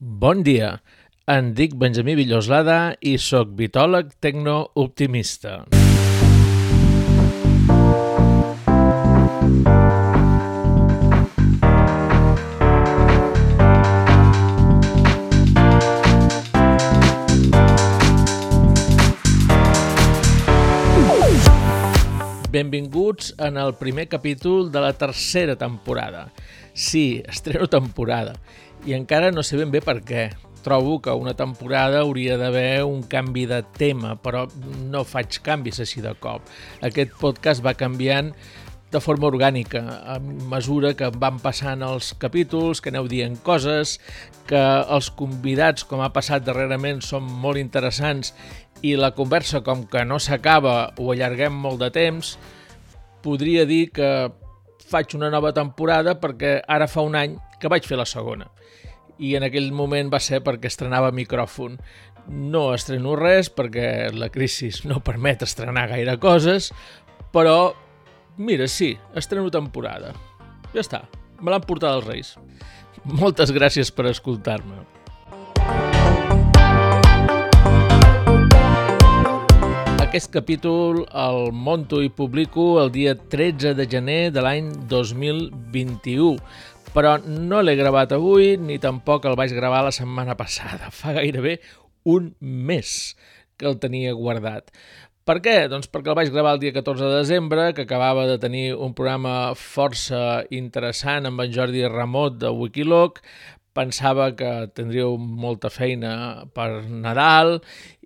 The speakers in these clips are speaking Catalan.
Bon dia, em dic Benjamí Villoslada i sóc vitòleg tecnooptimista. Benvinguts en el primer capítol de la tercera temporada. Sí, estreno temporada. I encara no sé ben bé per què. Trobo que una temporada hauria d'haver un canvi de tema, però no faig canvis així de cop. Aquest podcast va canviant de forma orgànica, a mesura que van passant els capítols, que aneu dient coses, que els convidats, com ha passat darrerament, són molt interessants i la conversa, com que no s'acaba, ho allarguem molt de temps, podria dir que faig una nova temporada perquè ara fa un any que vaig fer la segona. I en aquell moment va ser perquè estrenava micròfon. No estreno res perquè la crisi no permet estrenar gaire coses, però mira, sí, estreno temporada. Ja està, me l'han portat els Reis. Moltes gràcies per escoltar-me. Aquest capítol el monto i publico el dia 13 de gener de l'any 2021, però no l'he gravat avui ni tampoc el vaig gravar la setmana passada. Fa gairebé un mes que el tenia guardat. Per què? Doncs perquè el vaig gravar el dia 14 de desembre, que acabava de tenir un programa força interessant amb en Jordi Ramot de Wikiloc. Pensava que tindríeu molta feina per Nadal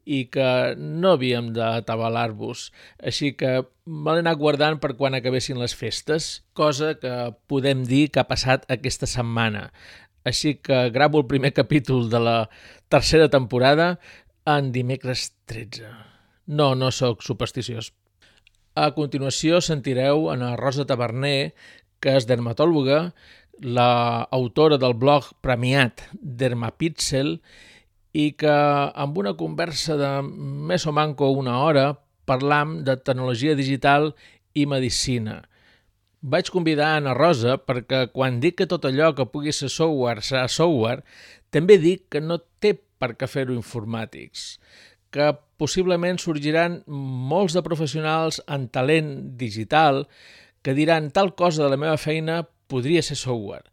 i que no havíem d'atabalar-vos. Així que me l'he anat guardant per quan acabessin les festes, cosa que podem dir que ha passat aquesta setmana. Així que gravo el primer capítol de la tercera temporada en dimecres 13. No, no sóc supersticiós. A continuació sentireu en a Rosa Taverner, que és dermatòloga, la autora del blog premiat Dermapixel i que amb una conversa de més o manco una hora parlam de tecnologia digital i medicina. Vaig convidar a Anna Rosa perquè quan dic que tot allò que pugui ser software serà software, també dic que no té per què fer-ho informàtics, que possiblement sorgiran molts de professionals en talent digital que diran tal cosa de la meva feina podria ser software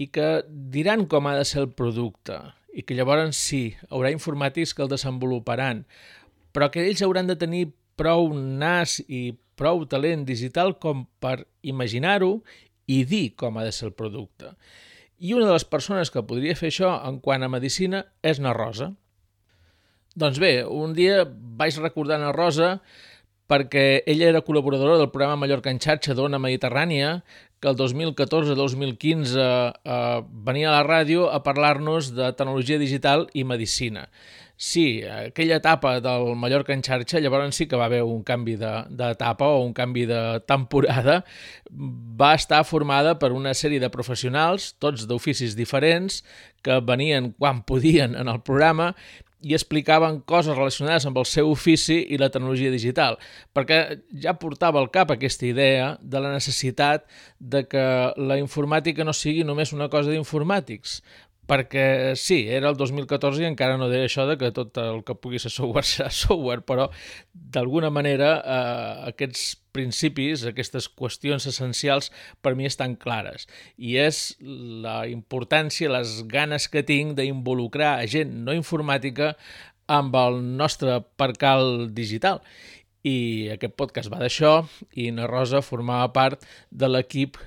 i que diran com ha de ser el producte, i que llavors sí, haurà informàtics que el desenvoluparan, però que ells hauran de tenir prou nas i prou talent digital com per imaginar-ho i dir com ha de ser el producte. I una de les persones que podria fer això en quant a medicina és na Rosa. Doncs bé, un dia vaig recordar na Rosa perquè ella era col·laboradora del programa Mallorca en xarxa d'Ona Mediterrània, que el 2014-2015 eh, venia a la ràdio a parlar-nos de tecnologia digital i medicina. Sí, aquella etapa del Mallorca en xarxa, llavors sí que va haver un canvi d'etapa de, o un canvi de temporada, va estar formada per una sèrie de professionals, tots d'oficis diferents, que venien quan podien en el programa i explicaven coses relacionades amb el seu ofici i la tecnologia digital, perquè ja portava al cap aquesta idea de la necessitat de que la informàtica no sigui només una cosa d'informàtics, perquè sí, era el 2014 i encara no deia això de que tot el que pugui ser software serà software, però d'alguna manera eh, aquests principis, aquestes qüestions essencials per mi estan clares i és la importància, les ganes que tinc d'involucrar a gent no informàtica amb el nostre percal digital. I aquest podcast va d'això i na Rosa formava part de l'equip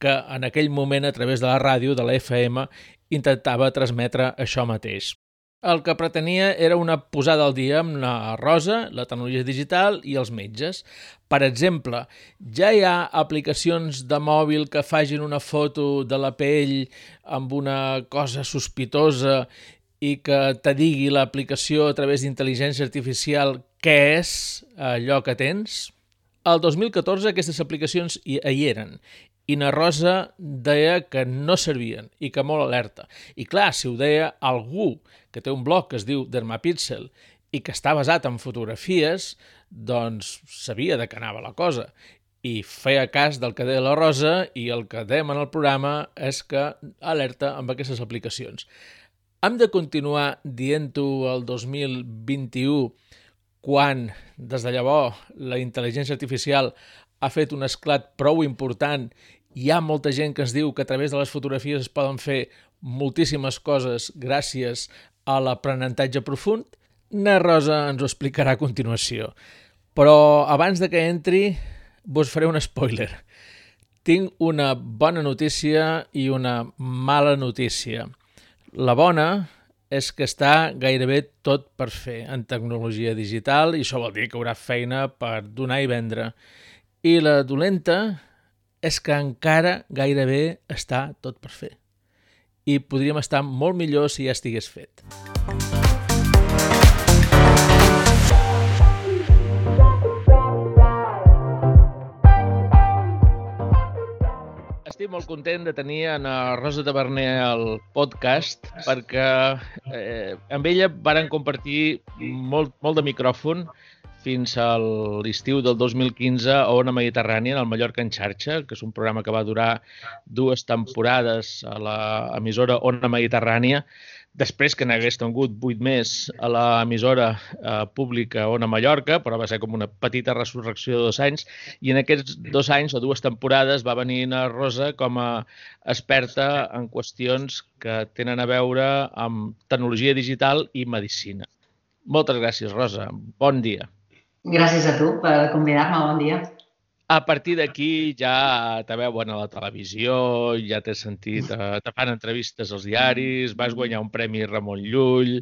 que en aquell moment a través de la ràdio, de la FM, intentava transmetre això mateix. El que pretenia era una posada al dia amb la rosa, la tecnologia digital i els metges. Per exemple, ja hi ha aplicacions de mòbil que fagin una foto de la pell amb una cosa sospitosa i que te digui l'aplicació a través d'intel·ligència artificial què és allò que tens? El 2014 aquestes aplicacions hi, hi eren i na Rosa deia que no servien i que molt alerta. I clar, si ho deia algú que té un blog que es diu Dermapixel i que està basat en fotografies, doncs sabia de què anava la cosa i feia cas del que deia la Rosa i el que dèiem en el programa és que alerta amb aquestes aplicacions. Hem de continuar dient-ho el 2021 quan, des de llavors, la intel·ligència artificial ha fet un esclat prou important hi ha molta gent que ens diu que a través de les fotografies es poden fer moltíssimes coses gràcies a l'aprenentatge profund. Na Rosa ens ho explicarà a continuació. Però abans de que entri, vos faré un spoiler. Tinc una bona notícia i una mala notícia. La bona és que està gairebé tot per fer en tecnologia digital i això vol dir que haurà feina per donar i vendre. I la dolenta és que encara gairebé està tot per fer. I podríem estar molt millor si ja estigués fet. Estic molt content de tenir en Rosa Taverner al podcast perquè eh, amb ella varen compartir molt, molt de micròfon fins a l'estiu del 2015 a Ona Mediterrània, en el Mallorca en xarxa, que és un programa que va durar dues temporades a l'emissora Ona Mediterrània, després que n'hagués tingut vuit més a l'emissora eh, pública Ona Mallorca, però va ser com una petita resurrecció de dos anys, i en aquests dos anys o dues temporades va venir a Rosa com a experta en qüestions que tenen a veure amb tecnologia digital i medicina. Moltes gràcies, Rosa. Bon dia. Gràcies a tu per convidar-me. Bon dia. A partir d'aquí ja te veuen a la televisió, ja t'he sentit, eh, te fan entrevistes als diaris, vas guanyar un premi Ramon Llull,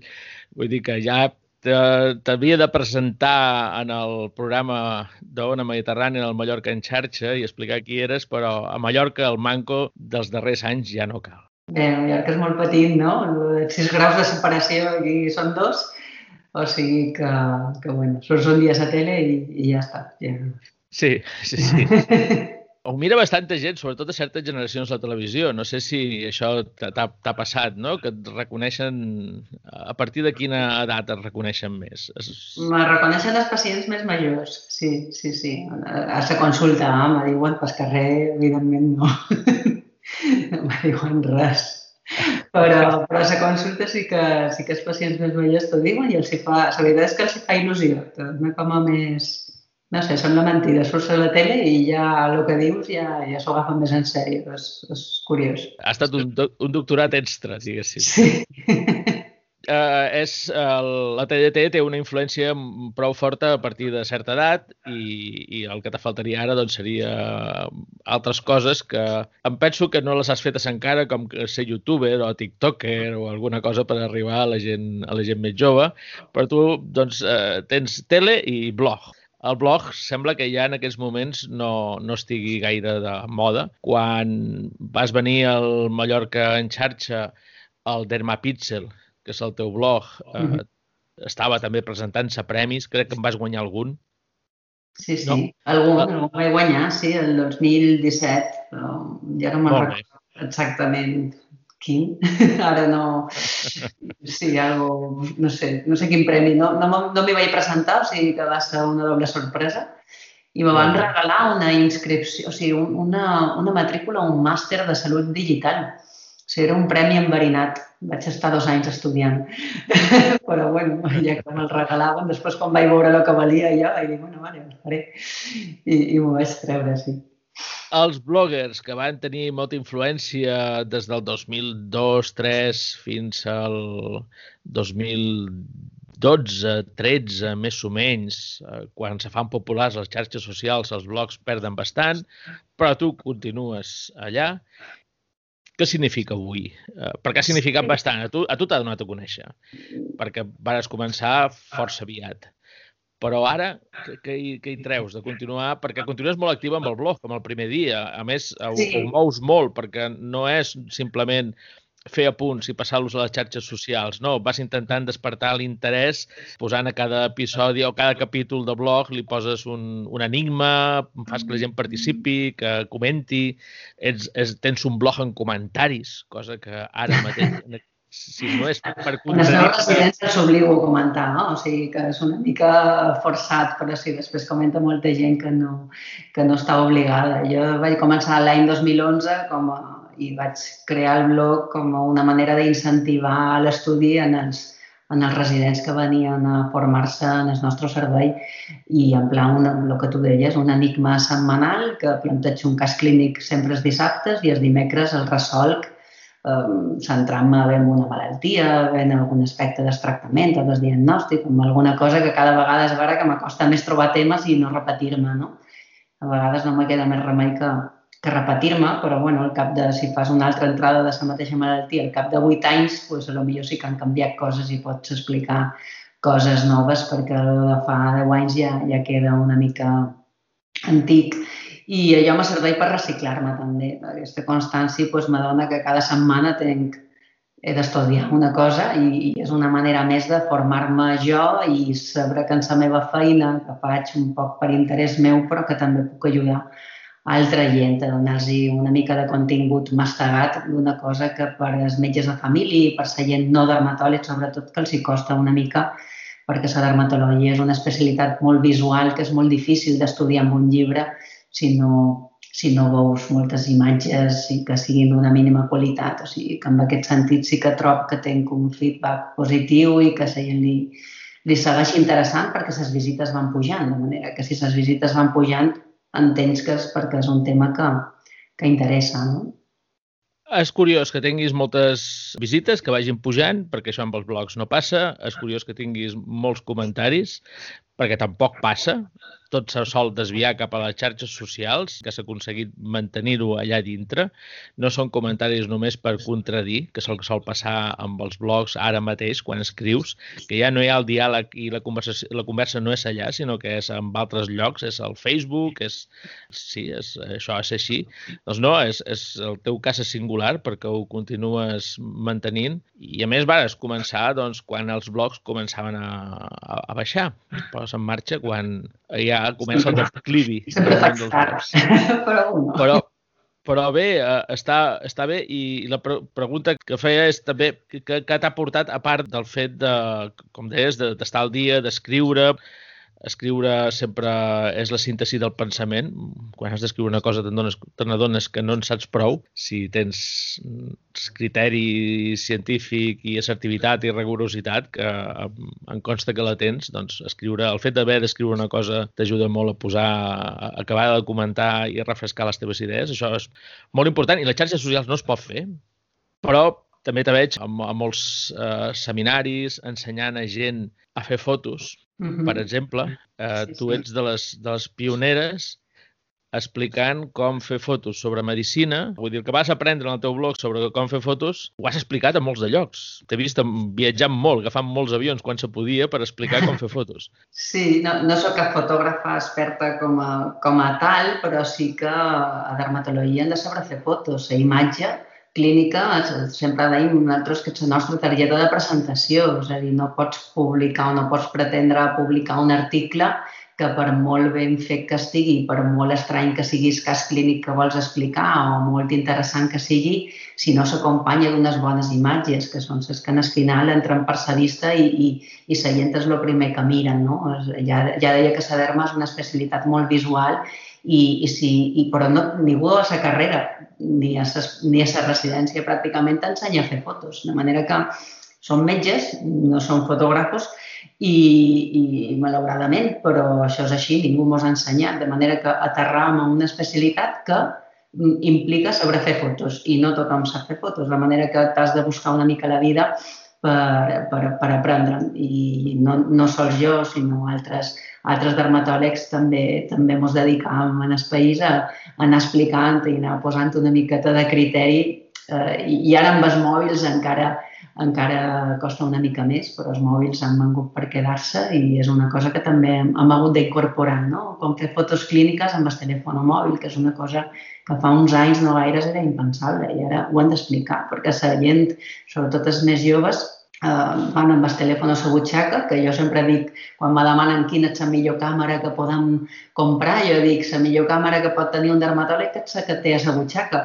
vull dir que ja t'havia de presentar en el programa d'Ona Mediterrània en el Mallorca en xarxa i explicar qui eres, però a Mallorca el manco dels darrers anys ja no cal. Bé, Mallorca és molt petit, no? 6 graus de separació, aquí són dos, o sigui que, que bueno, surts un dia a la tele i, i ja està. Ja. Sí, sí, sí. Ho mira bastanta gent, sobretot a certes generacions de la televisió. No sé si això t'ha passat, no? Que et reconeixen... A partir de quina edat et reconeixen més? Me reconeixen els pacients més majors, sí, sí, sí. A la consulta me diuen pel carrer, evidentment no. no me diuen res. Però, però la consulta sí que, sí que els pacients més vells t'ho diuen i els hi fa, la veritat és que els hi fa il·lusió, torna com a més, no sé, sembla mentida, surts a la tele i ja el que dius ja, ja s'ho agafen més en sèrio, és, és curiós. Ha estat un, un doctorat extra, diguéssim. Sí eh, és, el, la TDT té una influència prou forta a partir de certa edat i, i el que te faltaria ara doncs, seria altres coses que em penso que no les has fetes encara, com ser youtuber o tiktoker o alguna cosa per arribar a la gent, a la gent més jove, però tu doncs, eh, tens tele i blog. El blog sembla que ja en aquests moments no, no estigui gaire de moda. Quan vas venir al Mallorca en xarxa, el Dermapixel, que és el teu blog, eh, mm -hmm. estava també presentant-se premis, crec que en vas guanyar algun. Sí, sí, no? algun, algun vaig guanyar, sí, el 2017, però ja no me'n recordo exactament quin, ara no... Sí, algo, no sé, no sé quin premi, no, no, no m'hi vaig presentar, o sigui que va ser una doble sorpresa, i me van regalar una inscripció, o sigui, una, una matrícula, un màster de salut digital sigui, era un premi enverinat. Vaig estar dos anys estudiant. Però, bueno, ja que me'l regalaven, després quan vaig veure el que valia jo, vaig dir, bueno, vale, ho faré. I, i m'ho vaig treure, sí. Els bloggers que van tenir molta influència des del 2002-3 fins al 2012, 13, més o menys, eh, quan se fan populars les xarxes socials, els blogs perden bastant, però tu continues allà què significa avui? Uh, perquè ha significat sí. bastant. A tu a tu t'ha donat a conèixer, perquè vas començar força aviat. Però ara, què, què, hi, què hi treus de continuar? Perquè continues molt activa amb el blog, com el primer dia. A més, ho, sí. ho mous molt, perquè no és simplement fer apunts i passar-los a les xarxes socials. No, vas intentant despertar l'interès posant a cada episodi o cada capítol de blog li poses un, un enigma, fas que la gent participi, que comenti, ets, ets, tens un blog en comentaris, cosa que ara mateix si no és per contradir... Les residències s'obligo a comentar, no? O sigui que és una mica forçat, però sí, després comenta molta gent que no, que no està obligada. Jo vaig començar l'any 2011 com a i vaig crear el blog com una manera d'incentivar l'estudi en els, en els residents que venien a formar-se en el nostre servei i en pla, una, el que tu deies, un enigma setmanal que plantejo un cas clínic sempre els dissabtes i els dimecres el resolc centrant-me en una malaltia, en algun aspecte del tractament o del diagnòstic, en alguna cosa que cada vegada és vera que m'acosta més trobar temes i no repetir-me, no? a vegades no me queda més remei que, que repetir-me, però bueno, al cap de, si fas una altra entrada de la mateixa malaltia, al cap de 8 anys, pues, potser sí que han canviat coses i pots explicar coses noves perquè de fa 10 anys ja, ja queda una mica antic. I allò me serveix per reciclar-me també. Aquesta constància pues, m'adona que cada setmana tenc he d'estudiar una cosa i, és una manera més de formar-me jo i saber que en la meva feina, que faig un poc per interès meu, però que també puc ajudar altra gent, a donar-los una mica de contingut mastegat d'una cosa que per als metges de família i per la gent no dermatòleg, sobretot, que els hi costa una mica perquè la dermatologia és una especialitat molt visual que és molt difícil d'estudiar en un llibre si no si no veus moltes imatges i que siguin d'una mínima qualitat. O sigui, que en aquest sentit sí que trobo que tenc un feedback positiu i que gent li, li segueix interessant perquè les visites van pujant, de manera que si les visites van pujant entens que és perquè és un tema que, que interessa, no? És curiós que tinguis moltes visites, que vagin pujant, perquè això amb els blogs no passa. És curiós que tinguis molts comentaris, perquè tampoc passa tot se sol desviar cap a les xarxes socials, que s'ha aconseguit mantenir-ho allà dintre. No són comentaris només per contradir, que és el que sol passar amb els blogs ara mateix, quan escrius, que ja no hi ha el diàleg i la, conversa, la conversa no és allà, sinó que és en altres llocs, és el Facebook, és... Sí, és, això és així. Doncs no, és, és, el teu cas és singular perquè ho continues mantenint i a més vas començar doncs, quan els blogs començaven a, a, a baixar. Poses en marxa quan ja comença el declivi. Però no. Però, però bé, eh, està, està bé i la pre pregunta que feia és també que t'ha portat, a part del fet de, com deies, d'estar al dia, d'escriure, escriure sempre és la síntesi del pensament. Quan has d'escriure una cosa te n'adones que no en saps prou. Si tens criteri científic i assertivitat i rigorositat, que em consta que la tens, doncs escriure, el fet d'haver d'escriure una cosa t'ajuda molt a posar, a acabar de comentar i a refrescar les teves idees. Això és molt important i les xarxes socials no es pot fer, però també te veig a, a molts eh, seminaris ensenyant a gent a fer fotos Mm -hmm. Per exemple, eh, sí, tu ets de les, de les pioneres explicant com fer fotos sobre medicina. Vull dir, que vas aprendre en el teu blog sobre com fer fotos, ho has explicat a molts de llocs. T'he vist viatjant molt, agafant molts avions quan se podia per explicar com fer fotos. Sí, no, no sóc cap fotògrafa experta com a, com a tal, però sí que a dermatologia hem de saber fer fotos. La imatge clínica, sempre deim nosaltres que és la nostra targeta de presentació, és a dir, no pots publicar o no pots pretendre publicar un article que per molt ben fet que estigui, per molt estrany que siguis cas clínic que vols explicar o molt interessant que sigui, si no s'acompanya d'unes bones imatges, que són les que al final entren per sa vista i, i, i la gent és el primer que miren. No? Ja, ja deia que la derma és una especialitat molt visual i, i, si, i però no, ningú a la carrera ni a la residència pràcticament t'ensenya a fer fotos. De manera que són metges, no són fotògrafos i, i malauradament, però això és així, ningú mos ha ensenyat. De manera que aterram a una especialitat que implica saber fer fotos i no tothom sap fer fotos, de manera que t'has de buscar una mica la vida per, per, per aprendre. I no, no sols jo, sinó altres altres dermatòlegs també també ens dedicàvem en el país a, a anar explicant i anar posant una miqueta de criteri eh, i ara amb els mòbils encara encara costa una mica més, però els mòbils han vengut per quedar-se i és una cosa que també hem, hem hagut d'incorporar, no? Com fer fotos clíniques amb el telèfon mòbil, que és una cosa que fa uns anys no gaires era impensable i ara ho han d'explicar, perquè la gent, sobretot els més joves, eh, van amb el telèfon a la butxaca, que jo sempre dic, quan me demanen quina és la millor càmera que podem comprar, jo dic, la millor càmera que pot tenir un dermatòleg és la que té a la butxaca,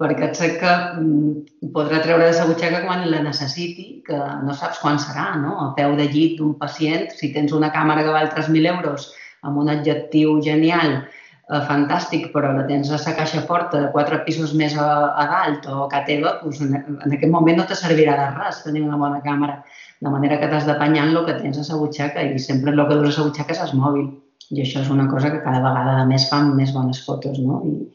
perquè et sé que mm, podrà treure de la butxaca quan la necessiti, que no saps quan serà, no? A peu de llit d'un pacient, si tens una càmera que val 3.000 euros amb un objectiu genial, eh, fantàstic, però la tens a la caixa forta de quatre pisos més a, a dalt o a teva, doncs en, en aquest moment no te servirà de res tenir una bona càmera. De manera que t'has d'apanyar el que tens a la butxaca i sempre el que dures a la butxaca és el mòbil. I això és una cosa que cada vegada de més fan més bones fotos, no? I,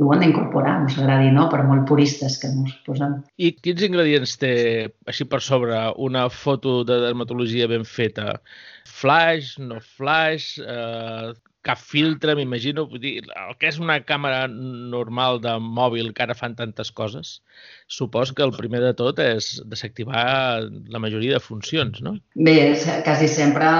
i ho han d'incorporar, ens agradi, no? Per molt puristes que ens posem. I quins ingredients té, així per sobre, una foto de dermatologia ben feta? Flash, no flash, eh, cap filtre, m'imagino. El que és una càmera normal de mòbil que ara fan tantes coses, supos que el primer de tot és desactivar la majoria de funcions, no? Bé, quasi sempre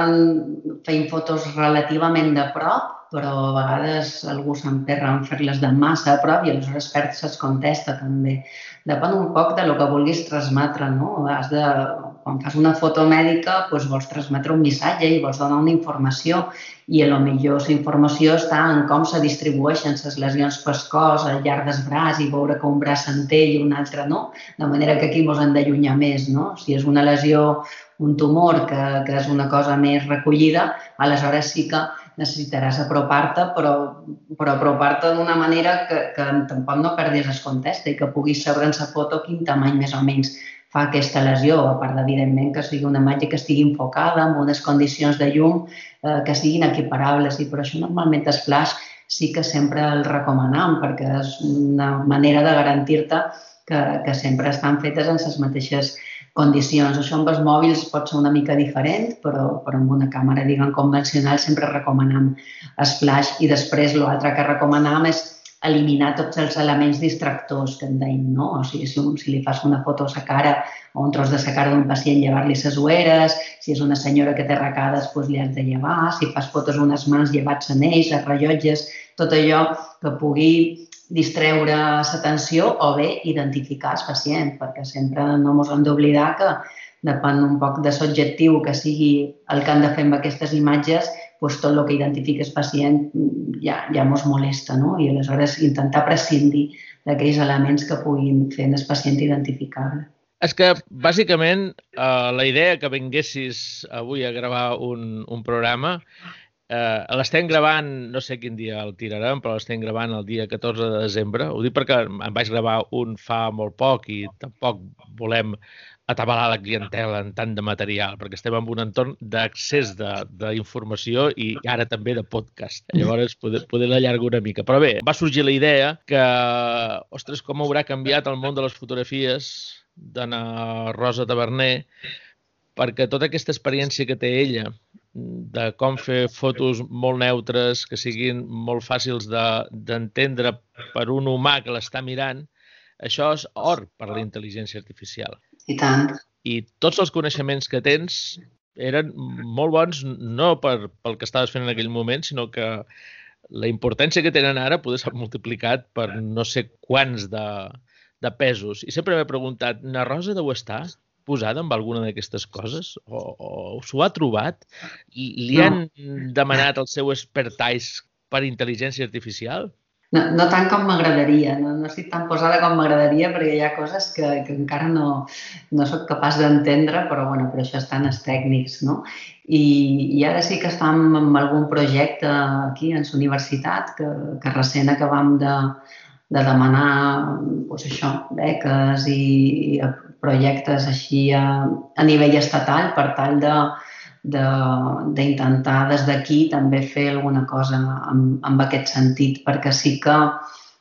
feim fotos relativament de prop, però a vegades algú s'emperra en fer-les de massa a prop i aleshores perds es contesta també. Depèn un poc de lo que vulguis transmetre, no? Has de, quan fas una foto mèdica, doncs vols transmetre un missatge i vols donar una informació i a lo millor la informació està en com se distribueixen les lesions pel cos al llarg del braç i veure que un braç s'entén i un altre no, de manera que aquí ens hem d'allunyar més. No? Si és una lesió, un tumor, que, que és una cosa més recollida, aleshores sí que necessitaràs apropar-te, però, però apropar-te d'una manera que, que tampoc no perdis el contexte i que puguis saber en la foto quin tamany més o menys fa aquesta lesió, a part evidentment que sigui una imatge que estigui enfocada amb unes condicions de llum eh, que siguin equiparables i per això normalment els flash sí que sempre el recomanem perquè és una manera de garantir-te que, que sempre estan fetes en les mateixes condicions. Això amb els mòbils pot ser una mica diferent, però, però amb una càmera, diguem, convencional sempre recomanem el flash i després l'altre que recomanem és eliminar tots els elements distractors que en deim, no? O sigui, si, si li fas una foto a la cara o un tros de la cara d'un pacient, llevar-li les ueres, si és una senyora que té arracades, doncs li has de llevar, si fas fotos a unes mans, llevats en ells, els rellotges, tot allò que pugui distreure l'atenció o bé identificar el pacient, perquè sempre no ens hem d'oblidar que depèn un poc de l'objectiu que sigui el que han de fer amb aquestes imatges, doncs tot el que identifica el pacient ja, ja ens molesta, no? I aleshores intentar prescindir d'aquells elements que puguin fer el pacient identificable. És que, bàsicament, eh, la idea que vinguessis avui a gravar un, un programa eh, l'estem gravant, no sé quin dia el tirarem, però l'estem gravant el dia 14 de desembre. Ho dic perquè em vaig gravar un fa molt poc i tampoc volem atabalar la clientela en tant de material, perquè estem en un entorn d'accés d'informació i ara també de podcast. Llavors, poder, poder l'allargar una mica. Però bé, va sorgir la idea que, ostres, com haurà canviat el món de les fotografies d'Anna Rosa Taverner, perquè tota aquesta experiència que té ella de com fer fotos molt neutres, que siguin molt fàcils d'entendre de, per un humà que l'està mirant, això és or per la intel·ligència artificial. I tant. I tots els coneixements que tens eren molt bons no per, pel que estaves fent en aquell moment, sinó que la importància que tenen ara poder ser multiplicat per no sé quants de, de pesos. I sempre m'he preguntat, na Rosa deu estar posada amb alguna d'aquestes coses? O, o s'ho ha trobat? I li han demanat el seu expertise per intel·ligència artificial? No, no tant com m'agradaria, no, no estic tan posada com m'agradaria perquè hi ha coses que, que encara no, no sóc capaç d'entendre, però bueno, per això estan els tècnics, no? I, I ara sí que estem en algun projecte aquí en la universitat que, que recent acabam de, de demanar doncs això, beques i, i projectes així a, a nivell estatal per tal de, d'intentar de, des d'aquí també fer alguna cosa amb, amb aquest sentit, perquè sí que,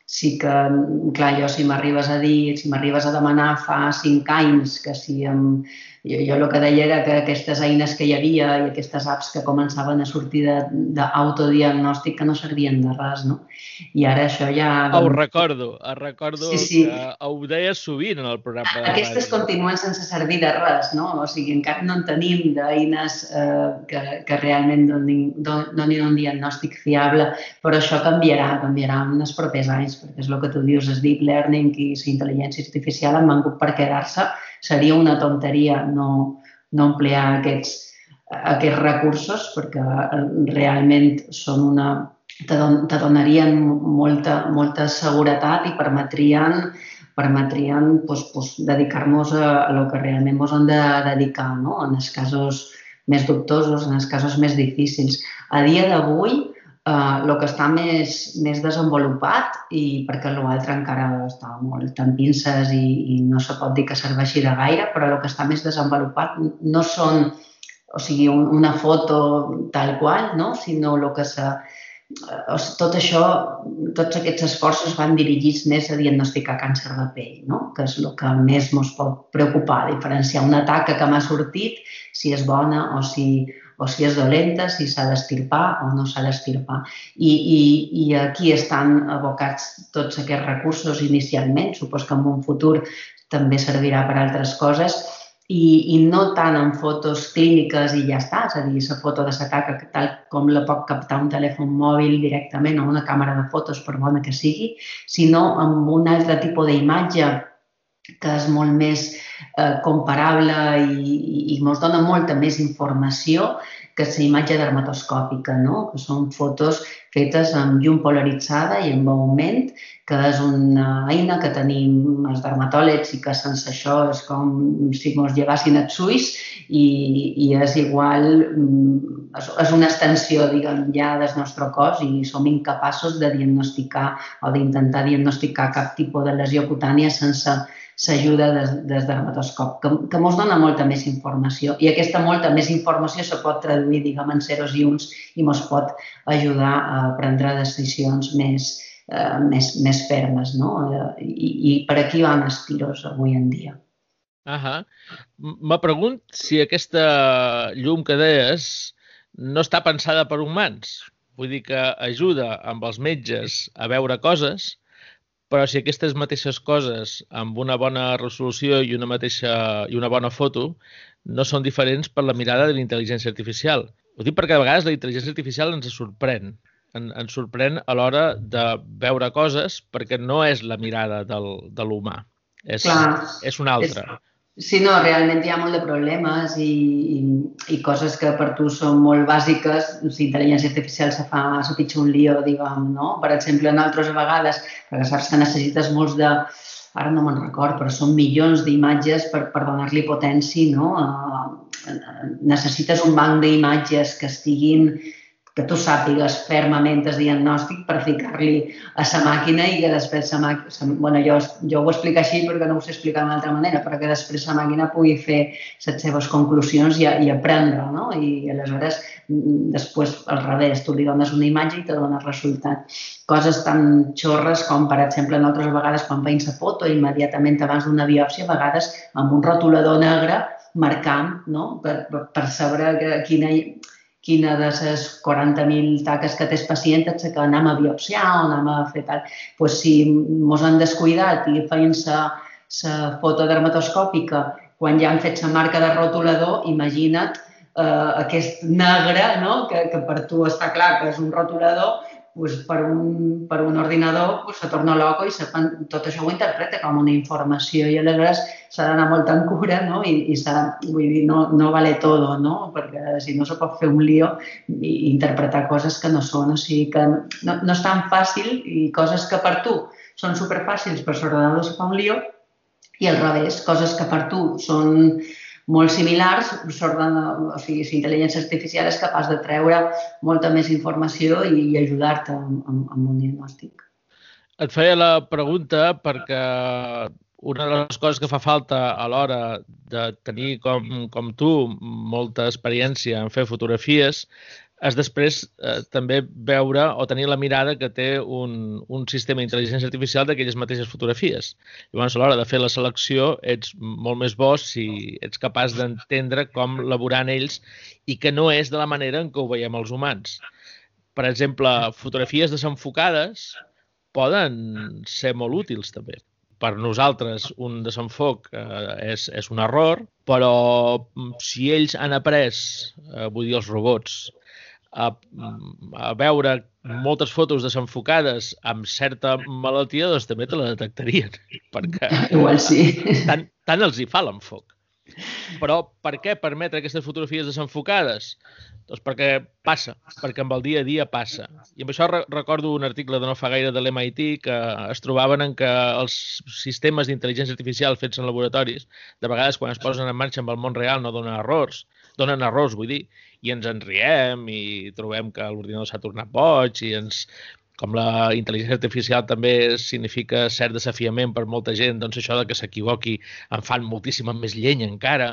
sí que, clar, jo si m'arribes a dir, si m'arribes a demanar fa cinc anys que si em, jo, jo el que deia era que aquestes eines que hi havia i aquestes apps que començaven a sortir d'autodiagnòstic que no servien de res, no? I ara això ja... Ho recordo, ho recordo sí, sí. que ho deia sovint en el programa de Aquestes ràdio. continuen sense servir de res, no? O sigui, encara no en tenim d'eines eh, que, que realment donin, donin un diagnòstic fiable, però això canviarà, canviarà en els propers anys, perquè és el que tu dius, el deep learning i la intel·ligència artificial han vengut per quedar-se seria una tonteria no, no emplear aquests, aquests recursos perquè realment són una, te donarien molta, molta seguretat i permetrien permetrien pues, pues, dedicar-nos a, a lo que realment ens hem de dedicar, no? en els casos més dubtosos, en els casos més difícils. A dia d'avui, el que està més, més desenvolupat i perquè l'altre encara està molt en pinces i, i no se pot dir que serveixi de gaire, però el que està més desenvolupat no són, o sigui, un, una foto tal qual, no? sinó el que se, tot això, tots aquests esforços van dirigits més a diagnosticar càncer de pell, no? que és el que més ens pot preocupar, diferenciar una taca que m'ha sortit, si és bona o si, o si és dolenta, si s'ha d'estirpar o no s'ha d'estirpar. I, i, I aquí estan abocats tots aquests recursos inicialment, supos que en un futur també servirà per altres coses, i, i no tant en fotos clíniques i ja està, és a dir, la foto de la taca tal com la pot captar un telèfon mòbil directament o una càmera de fotos, per bona que sigui, sinó amb un altre tipus d'imatge que és molt més eh, comparable i, i, ens dona molta més informació que la imatge dermatoscòpica, no? que són fotos fetes amb llum polaritzada i amb augment, que és una eina que tenim els dermatòlegs i que sense això és com si ens llevassin els ulls i, i és igual, mm, és una extensió, diguem, ja del nostre cos i som incapaços de diagnosticar o d'intentar diagnosticar cap tipus de lesió cutània sense s'ajuda des, des de dermatoscop, que, que ens dona molta més informació. I aquesta molta més informació se pot traduir, diguem, en zeros i uns i ens pot ajudar a prendre decisions més, eh, més, més fermes. No? I, I per aquí van els tiros avui en dia. Ahà. Me pregunt si aquesta llum que deies no està pensada per humans. Vull dir que ajuda amb els metges a veure coses, però si aquestes mateixes coses amb una bona resolució i una mateixa i una bona foto no són diferents per la mirada de la intel·ligència artificial. Ho dic perquè a vegades la intel·ligència artificial ens sorprèn. En, ens sorprèn a l'hora de veure coses perquè no és la mirada del, de l'humà. És, Clar, és una altra. És, Sí, no, realment hi ha molt de problemes i, i, i coses que per tu són molt bàsiques. Si intel·ligència artificial se fa, se pitja un lío, diguem, no? Per exemple, en altres vegades, perquè saps que necessites molts de... Ara no me'n record, però són milions d'imatges per, per donar-li potència, no? Uh, necessites un banc d'imatges que estiguin que tu sàpigues fermament el diagnòstic per ficar-li a la màquina i que després la màquina... Bueno, jo, jo ho explico així perquè no ho sé explicar d'una altra manera, però que després la màquina pugui fer les seves conclusions i, i aprendre, no? I aleshores, mm, després, al revés, tu li dones una imatge i te dona el resultat. Coses tan xorres com, per exemple, en altres vegades, quan veïns la foto, immediatament abans d'una biòpsia, a vegades amb un rotulador negre marcant, no? per, per, per saber que, quina, quina de les 40.000 taques que té el pacient et que anem a biopsiar o anem a fer tal. Pues si mos han descuidat i feien la foto dermatoscòpica quan ja han fet la marca de rotulador, imagina't eh, aquest negre, no? que, que per tu està clar que és un rotulador, pues, per, un, per un ordinador pues, se torna loco i se, tot això ho interpreta com una informació i aleshores s'ha d'anar molt en cura no? i, i vull dir, no, no vale tot, no? perquè si no se pot fer un lío i interpretar coses que no són, o sigui que no, no és tan fàcil i coses que per tu són superfàcils, per l'ordinador se fa un lío i al revés, coses que per tu són molt similars, sort o sigui, si intel·ligència artificial és capaç de treure molta més informació i, i ajudar-te amb, amb, amb un diagnòstic. Et feia la pregunta perquè una de les coses que fa falta a l'hora de tenir com, com tu molta experiència en fer fotografies és després eh, també veure o tenir la mirada que té un, un sistema d'intel·ligència artificial d'aquelles mateixes fotografies. Llavors, a l'hora de fer la selecció, ets molt més bo si ets capaç d'entendre com laborar ells i que no és de la manera en què ho veiem els humans. Per exemple, fotografies desenfocades poden ser molt útils també. Per nosaltres un desenfoc eh, és, és un error, però si ells han après, eh, vull dir els robots, a, a veure moltes fotos desenfocades amb certa malaltia, doncs també te la detectarien, perquè Igual sí. tant, tant els hi fa l'enfoc. Però per què permetre aquestes fotografies desenfocades? Doncs perquè passa, perquè amb el dia a dia passa. I amb això re recordo un article de no fa gaire de l'MIT que es trobaven en que els sistemes d'intel·ligència artificial fets en laboratoris, de vegades quan es posen en marxa amb el món real no donen errors, donen errors, vull dir, i ens en riem i trobem que l'ordinador s'ha tornat boig i ens com la intel·ligència artificial també significa cert desafiament per molta gent, doncs això de que s'equivoqui en fan moltíssima més llenya encara.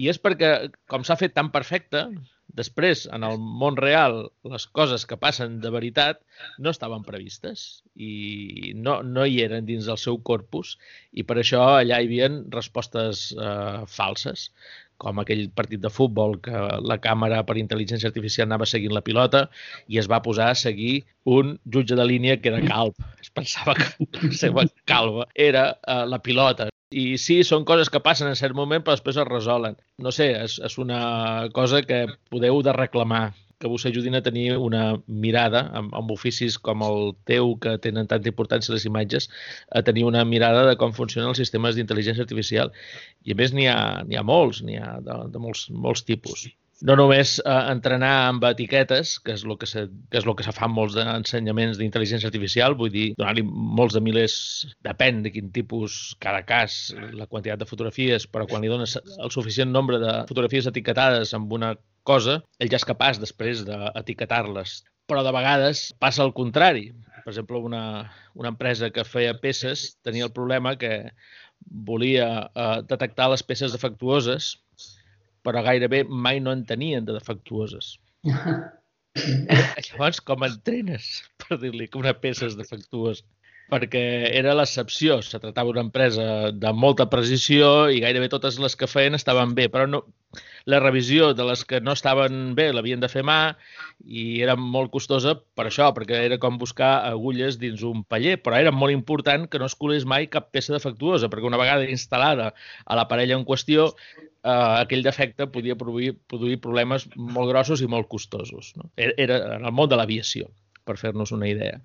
I és perquè, com s'ha fet tan perfecte, després, en el món real, les coses que passen de veritat no estaven previstes i no, no hi eren dins del seu corpus i per això allà hi havia respostes eh, falses com aquell partit de futbol que la càmera per intel·ligència artificial anava seguint la pilota i es va posar a seguir un jutge de línia que era calb. Es pensava que la seva calva era uh, la pilota. I sí, són coses que passen en cert moment, però després es resolen. No sé, és, és una cosa que podeu de reclamar que vos ajudin a tenir una mirada amb, amb oficis com el teu, que tenen tanta importància les imatges, a tenir una mirada de com funcionen els sistemes d'intel·ligència artificial. I a més n'hi ha, ha molts, n'hi ha de, de molts, molts tipus. No només eh, entrenar amb etiquetes, que és el que se, que és el que se fa en molts ensenyaments d'intel·ligència artificial, vull dir, donar-li molts de milers, depèn de quin tipus, cada cas, la quantitat de fotografies, però quan li dones el suficient nombre de fotografies etiquetades amb una cosa, ell ja és capaç després d'etiquetar-les. Però de vegades passa el contrari. Per exemple, una, una empresa que feia peces tenia el problema que volia eh, detectar les peces defectuoses, però gairebé mai no en tenien de defectuoses. Llavors, com entrenes per dir-li que una peça és defectuosa? perquè era l'excepció. Se tractava d'una empresa de molta precisió i gairebé totes les que feien estaven bé, però no, la revisió de les que no estaven bé l'havien de fer mà i era molt costosa per això, perquè era com buscar agulles dins un paller, però era molt important que no es colés mai cap peça defectuosa, perquè una vegada instal·lada a l'aparell en qüestió, eh, aquell defecte podia produir, produir problemes molt grossos i molt costosos. No? Era en el món de l'aviació per fer-nos una idea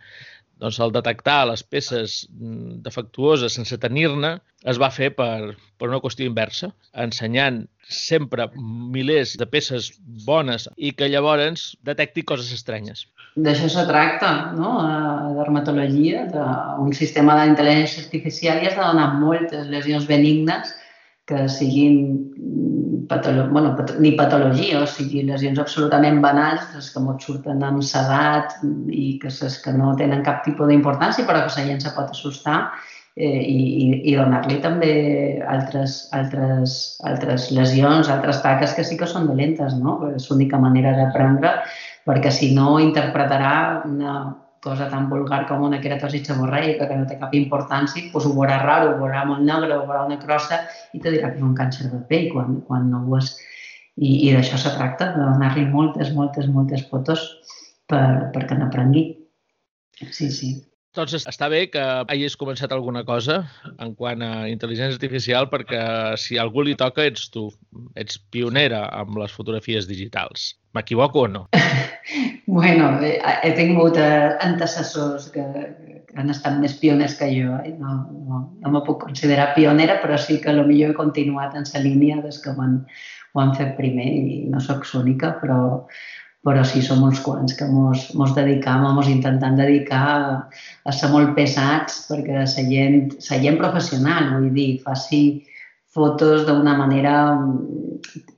doncs el detectar les peces mm, defectuoses sense tenir-ne es va fer per, per una qüestió inversa, ensenyant sempre milers de peces bones i que llavors detecti coses estranyes. D'això se tracta, no? A dermatologia, d'un sistema d'intel·ligència artificial i has de donar moltes lesions benignes que siguin patolo bueno, pat ni patologia, o sigui, lesions absolutament banals, les que molt surten amb sedat i que, ses, que no tenen cap tipus d'importància, però que la gent se pot assustar eh, i, i donar-li també altres, altres, altres lesions, altres taques que sí que són dolentes, no? És l'única manera d'aprendre, perquè si no interpretarà una, cosa tan vulgar com una queratosi seborreica que no té cap importància, doncs ho veurà raro, ho veurà molt negre, ho veurà una crossa i te dirà que és un càncer de pell quan, quan no ho és. I, i d'això se tracta, de donar-li moltes, moltes, moltes fotos per, perquè n'aprengui. Sí, sí. Doncs està bé que hagis començat alguna cosa en quant a intel·ligència artificial perquè si algú li toca ets tu. Ets pionera amb les fotografies digitals. M'equivoco o no? bueno, he, he tingut eh, antecessors que, que han estat més pioners que jo. Eh? No, no, no me puc considerar pionera, però sí que millor he continuat en la línia des que ho han, ho han fet primer i no sóc l'única, però, però sí som uns quants que mos, mos dedicam, mos intentant dedicar a, a ser molt pesats perquè la gent, la gent professional, vull dir, faci fotos d'una manera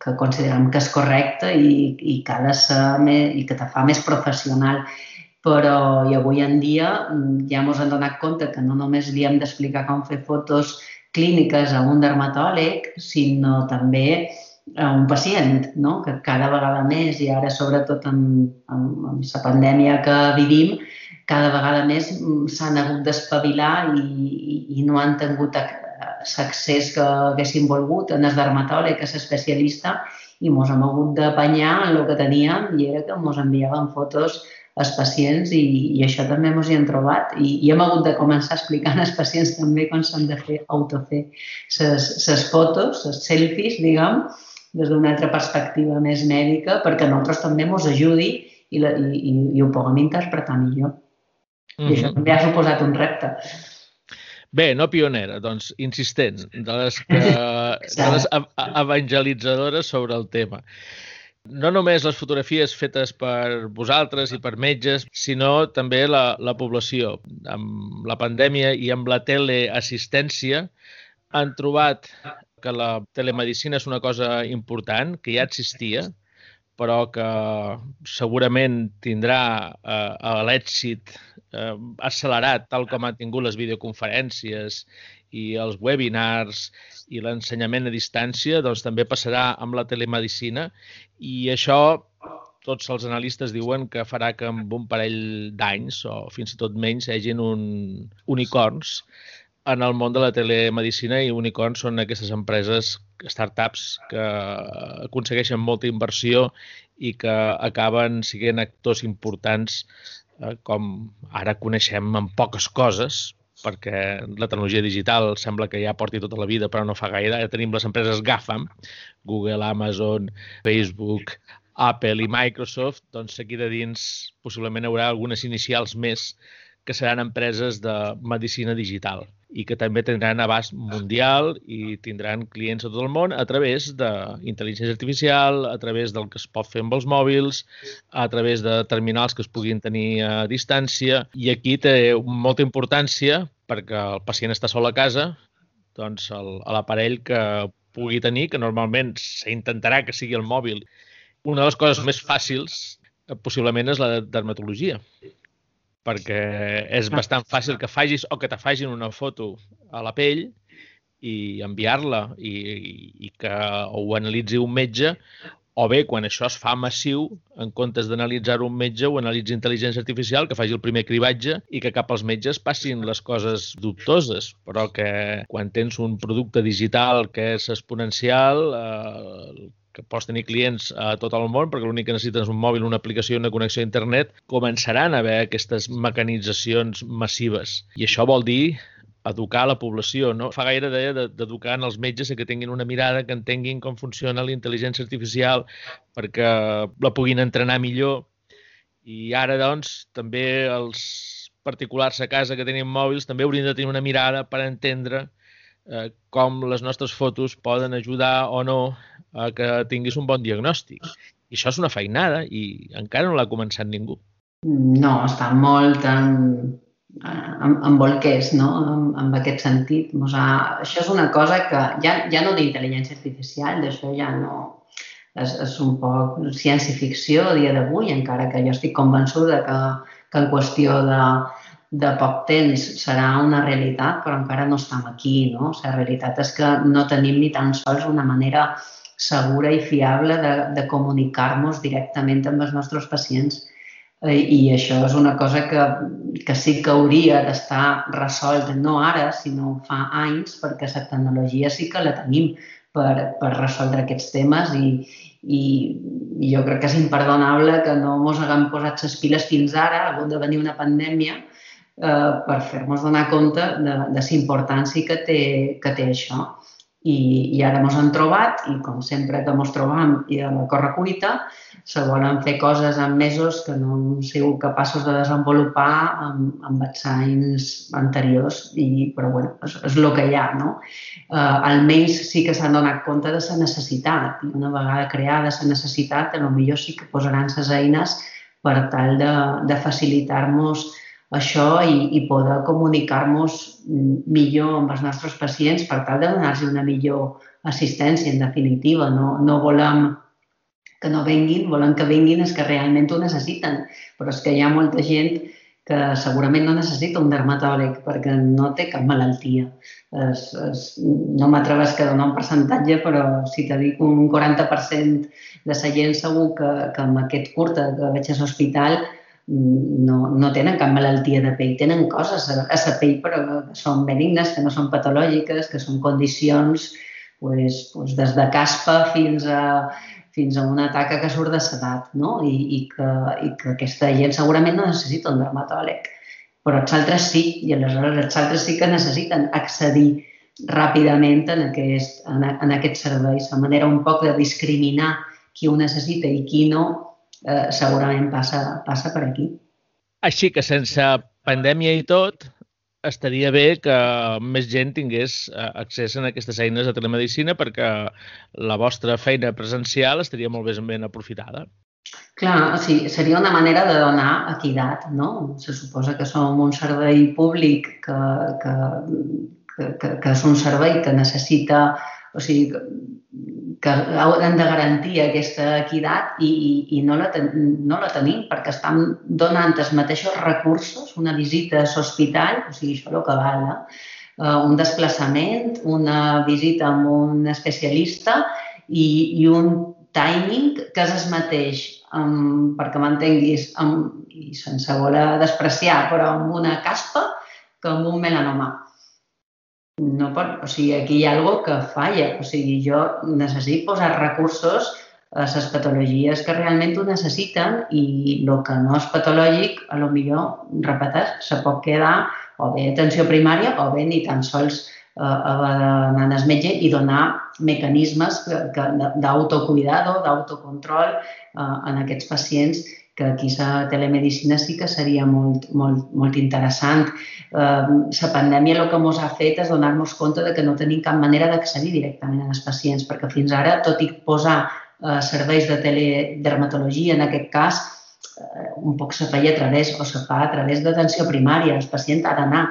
que considerem que és correcta i, i que ha de ser més, i que te fa més professional. Però i avui en dia ja ens hem donat compte que no només li hem d'explicar com fer fotos clíniques a un dermatòleg, sinó també a un pacient, no? que cada vegada més, i ara sobretot amb, amb, amb la pandèmia que vivim, cada vegada més s'han hagut d'espavilar i, i, i no han tingut l'accés que haguessin volgut en el dermatòleg, que és especialista, i ens hem hagut d'apanyar en el que teníem i era que ens enviaven fotos als pacients i, i això també ens hi hem trobat i, i hem hagut de començar explicant als pacients també com s'han de fer, autofer les fotos, les selfies, diguem, des d'una altra perspectiva més mèdica perquè a nosaltres també ens ajudi i, la, i, i, i ho puguem interpretar millor. Mm -hmm. I això mhm. també ha suposat un repte. Bé, no pionera, doncs insistent, de les, que, de les evangelitzadores sobre el tema. No només les fotografies fetes per vosaltres i per metges, sinó també la, la població. Amb la pandèmia i amb la teleassistència han trobat que la telemedicina és una cosa important, que ja existia, però que segurament tindrà eh, l'èxit eh, accelerat, tal com han tingut les videoconferències i els webinars i l'ensenyament a distància, doncs també passarà amb la telemedicina. I això tots els analistes diuen que farà que en un parell d'anys o fins i tot menys hi hagin un unicorns en el món de la telemedicina i unicorns són aquestes empreses, startups, que aconsegueixen molta inversió i que acaben siguent actors importants eh, com ara coneixem en poques coses, perquè la tecnologia digital sembla que ja porti tota la vida, però no fa gaire. Ara tenim les empreses GAFAM, Google, Amazon, Facebook, Apple i Microsoft, doncs aquí de dins possiblement hi haurà algunes inicials més que seran empreses de medicina digital i que també tindran abast mundial i tindran clients a tot el món a través d'intel·ligència artificial, a través del que es pot fer amb els mòbils, a través de terminals que es puguin tenir a distància. I aquí té molta importància perquè el pacient està sol a casa, doncs l'aparell que pugui tenir, que normalment s'intentarà que sigui el mòbil. Una de les coses més fàcils possiblement és la dermatologia perquè és ah. bastant fàcil que facis o que te fagin una foto a la pell i enviar-la i, i que ho analitzi un metge o bé, quan això es fa massiu, en comptes d'analitzar un metge, ho analitzi intel·ligència artificial, que faci el primer cribatge i que cap als metges passin les coses dubtoses, però que quan tens un producte digital que és exponencial, eh, que pots tenir clients a tot el món, perquè l'únic que necessites és un mòbil, una aplicació una connexió a internet, començaran a haver aquestes mecanitzacions massives. I això vol dir educar la població. No? Fa gaire deia d'educar en els metges que tinguin una mirada, que entenguin com funciona la intel·ligència artificial perquè la puguin entrenar millor. I ara, doncs, també els particulars a casa que tenen mòbils també haurien de tenir una mirada per entendre eh, com les nostres fotos poden ajudar o no a que tinguis un bon diagnòstic. I això és una feinada i encara no l'ha començat ningú. No, està molt en, en, en bolquers, no?, en, en aquest sentit. O sigui, això és una cosa que ja, ja no d'intel·ligència artificial, d'això ja no... És, és un poc ciència-ficció a dia d'avui, encara que jo estic convençuda que, que en qüestió de, de poc temps serà una realitat, però encara no estem aquí, no? La realitat és que no tenim ni tan sols una manera segura i fiable de, de comunicar-nos directament amb els nostres pacients. Eh, I això és una cosa que, que sí que hauria d'estar resolt, no ara, sinó fa anys, perquè la tecnologia sí que la tenim per, per resoldre aquests temes i, i, i jo crec que és imperdonable que no ens haguem posat les piles fins ara, ha hagut de venir una pandèmia eh, per fer-nos donar compte de, de la importància que té, que té això. I, I ara ens han trobat, i com sempre que ens trobam i a la correcuita, se volen fer coses en mesos que no hem sigut capaços de desenvolupar amb, amb anys anteriors, i, però bueno, és, és el que hi ha, no? Eh, almenys sí que s'han donat compte de la necessitat, i una vegada creada la necessitat, potser sí que posaran les eines per tal de, de facilitar-nos això i, i poder comunicar-nos millor amb els nostres pacients per tal de donar-los una millor assistència, en definitiva. No, no volem que no venguin, volen que vinguin els que realment ho necessiten, però és que hi ha molta gent que segurament no necessita un dermatòleg perquè no té cap malaltia. Es, es, no m'atreves a donar un percentatge, però si te dic un 40% de la gent segur que, que amb aquest curta que veig a l'hospital no, no tenen cap malaltia de pell, tenen coses a, a la pell però que són benignes, que no són patològiques, que són condicions pues, pues des de caspa fins a, fins a una taca que surt de sedat, no? I, i, que, i que aquesta gent segurament no necessita un dermatòleg, però els altres sí, i aleshores els altres sí que necessiten accedir ràpidament en aquest, en, en aquest servei. La manera un poc de discriminar qui ho necessita i qui no eh, segurament passa, passa per aquí. Així que sense pandèmia i tot, estaria bé que més gent tingués eh, accés a aquestes eines de telemedicina perquè la vostra feina presencial estaria molt més ben aprofitada. Clar, o sigui, seria una manera de donar equitat, no? Se suposa que som un servei públic que, que, que, que, que és un servei que necessita o sigui, que haurem de garantir aquesta equitat i, i, i no, la ten, no la tenim perquè estan donant els mateixos recursos, una visita a l'hospital, o sigui, això és el que val, eh? un desplaçament, una visita amb un especialista i, i un timing que és el mateix, um, perquè m'entenguis, i sense voler despreciar, però amb una caspa que amb un melanoma no pot, o sigui, aquí hi ha alguna que falla. O sigui, jo necessito posar recursos a les patologies que realment ho necessiten i el que no és patològic, a lo millor, repetes, se pot quedar o bé atenció primària o bé ni tan sols eh, d'anar al metge i donar mecanismes d'autocuidado, d'autocontrol eh, en aquests pacients que la telemedicina sí que seria molt, molt, molt interessant. La pandèmia el que ens ha fet és donar-nos compte de que no tenim cap manera d'accedir directament als pacients, perquè fins ara, tot i posar eh, serveis de teledermatologia, en aquest cas, eh, un poc se feia a través, o se fa a través d'atenció primària. El pacient ha d'anar,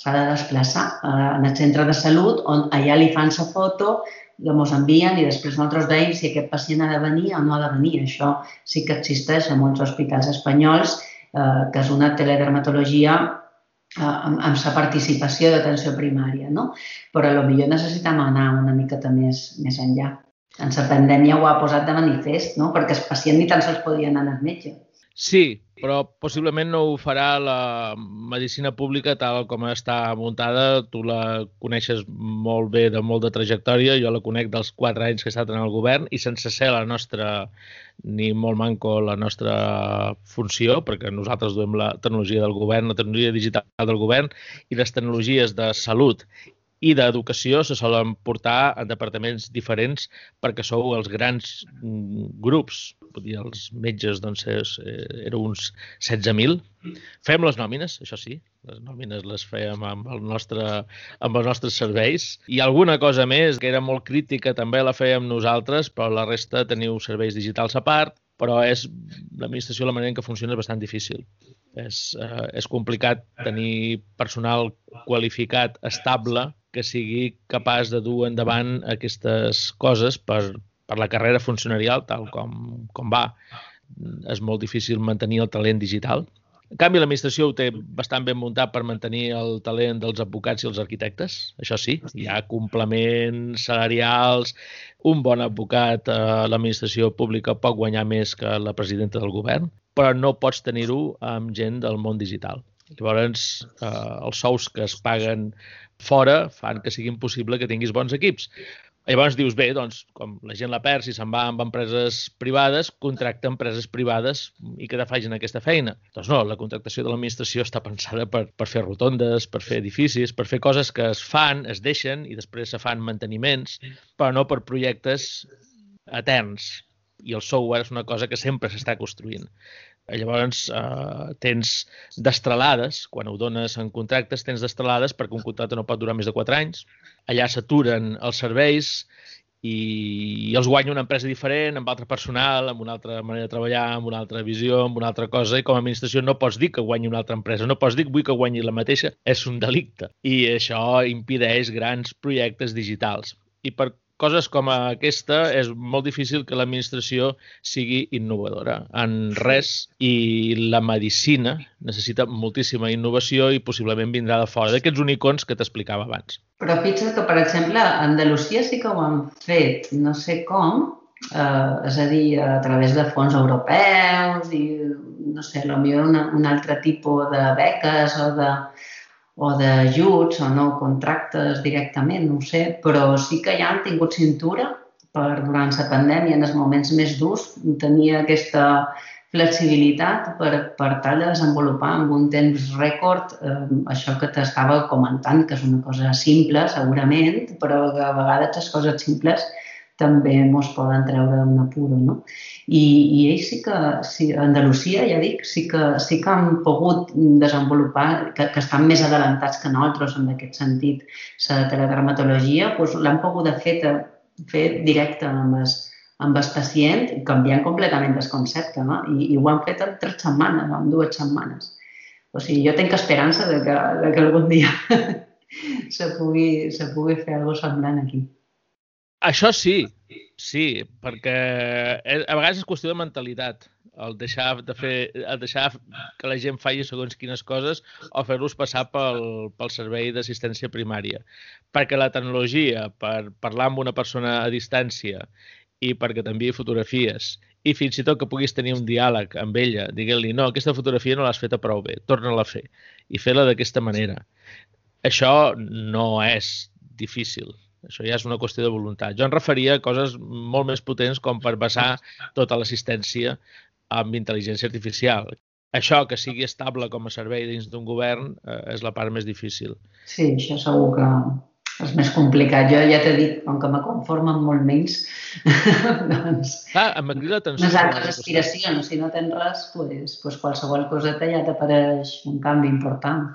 s'ha de desplaçar eh, en el centre de salut, on allà li fan la foto, ens envien i després nosaltres veiem si aquest pacient ha de venir o no ha de venir. Això sí que existeix a molts hospitals espanyols, eh, que és una teledermatologia eh, amb, amb la participació d'atenció primària, no? Però potser necessitem anar una miqueta més, més enllà. En la pandèmia ho ha posat de manifest, no? perquè el pacient ni tan sols podia anar al metge. Sí, però possiblement no ho farà la medicina pública tal com està muntada. Tu la coneixes molt bé, de molt de trajectòria. Jo la conec dels quatre anys que he estat en el govern i sense ser la nostra, ni molt manco la nostra funció, perquè nosaltres duem la tecnologia del govern, la tecnologia digital del govern i les tecnologies de salut i d'educació se solen portar en departaments diferents perquè sou els grans mm, grups vull dir, els metges, doncs, és, eh, eren uns 16.000. Fem les nòmines, això sí, les nòmines les fèiem amb, el nostre, amb els nostres serveis. I alguna cosa més, que era molt crítica, també la fèiem nosaltres, però la resta teniu serveis digitals a part, però és l'administració, la manera en què funciona és bastant difícil. És, eh, és complicat tenir personal qualificat, estable, que sigui capaç de dur endavant aquestes coses per, per la carrera funcionarial, tal com, com va, és molt difícil mantenir el talent digital. En canvi, l'administració ho té bastant ben muntat per mantenir el talent dels advocats i els arquitectes. Això sí, hi ha complements salarials. Un bon advocat a l'administració pública pot guanyar més que la presidenta del govern, però no pots tenir-ho amb gent del món digital. Llavors, eh, els sous que es paguen fora fan que sigui impossible que tinguis bons equips. Llavors dius, bé, doncs, com la gent la perd, si se'n va amb empreses privades, contracta empreses privades i que te facin aquesta feina. Doncs no, la contractació de l'administració està pensada per, per fer rotondes, per fer edificis, per fer coses que es fan, es deixen i després se fan manteniments, però no per projectes eterns. I el software és una cosa que sempre s'està construint. Llavors, eh, tens destralades, quan ho dones en contractes, tens destralades perquè un contracte no pot durar més de 4 anys. Allà s'aturen els serveis i, i els guanya una empresa diferent, amb altre personal, amb una altra manera de treballar, amb una altra visió, amb una altra cosa, i com a administració no pots dir que guanyi una altra empresa, no pots dir que vull que guanyi la mateixa, és un delicte. I això impideix grans projectes digitals. I per coses com aquesta és molt difícil que l'administració sigui innovadora en res i la medicina necessita moltíssima innovació i possiblement vindrà de fora d'aquests unicons que t'explicava abans. Però fixa't que, per exemple, a Andalusia sí que ho han fet, no sé com, eh, és a dir, a través de fons europeus i, no sé, potser un altre tipus de beques o de, o d'ajuts o no contractes directament, no sé, però sí que ja han tingut cintura per durant la pandèmia, en els moments més durs, tenia aquesta flexibilitat per, per tal de desenvolupar en un temps rècord eh, això que t'estava comentant, que és una cosa simple, segurament, però que a vegades les coses simples també ens poden treure d'un apuro, no? I, i ells sí que, sí, Andalusia, ja dic, sí que, sí que han pogut desenvolupar, que, que estan més adelantats que nosaltres en aquest sentit, la teledermatologia, doncs l'han pogut fer, fer directe amb els, amb el pacient, canviant completament el concepte, no? I, i ho han fet en tres setmanes, en dues setmanes. O sigui, jo tinc esperança de que, de que algun dia se pugui, se pugui fer alguna semblant aquí. Això sí, sí, perquè eh, a vegades és qüestió de mentalitat el deixar, de fer, el deixar que la gent faci segons quines coses o fer-los passar pel, pel servei d'assistència primària. Perquè la tecnologia, per parlar amb una persona a distància i perquè t'enviï fotografies i fins i tot que puguis tenir un diàleg amb ella, diguent-li, no, aquesta fotografia no l'has feta prou bé, torna-la a fer i fer-la d'aquesta manera. Això no és difícil. Això ja és una qüestió de voluntat. Jo em referia a coses molt més potents com per basar tota l'assistència amb intel·ligència artificial. Això, que sigui estable com a servei dins d'un govern, eh, és la part més difícil. Sí, això segur que és més complicat. Jo ja t'he dit, com que me conformen molt menys, doncs... Clar, em crida l'atenció. Unes altres aspiracions, si no tens res, doncs, doncs qualsevol coseta ja t'apareix un canvi important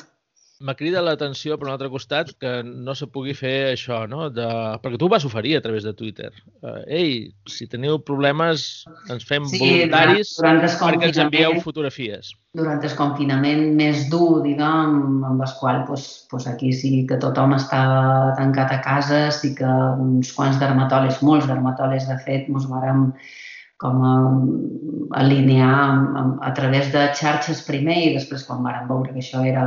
m'ha crida l'atenció per un altre costat que no se pugui fer això, no? De... Perquè tu vas oferir a través de Twitter. Uh, ei, si teniu problemes, ens fem sí, voluntaris durant, durant perquè ens envieu fotografies. Durant el confinament més dur, diguem, amb el qual pues, pues aquí sí que tothom estava tancat a casa, sí que uns quants dermatòlegs, molts dermatòlegs, de fet, ens vàrem com a, alinear a, a través de xarxes primer i després quan vam veure que això era,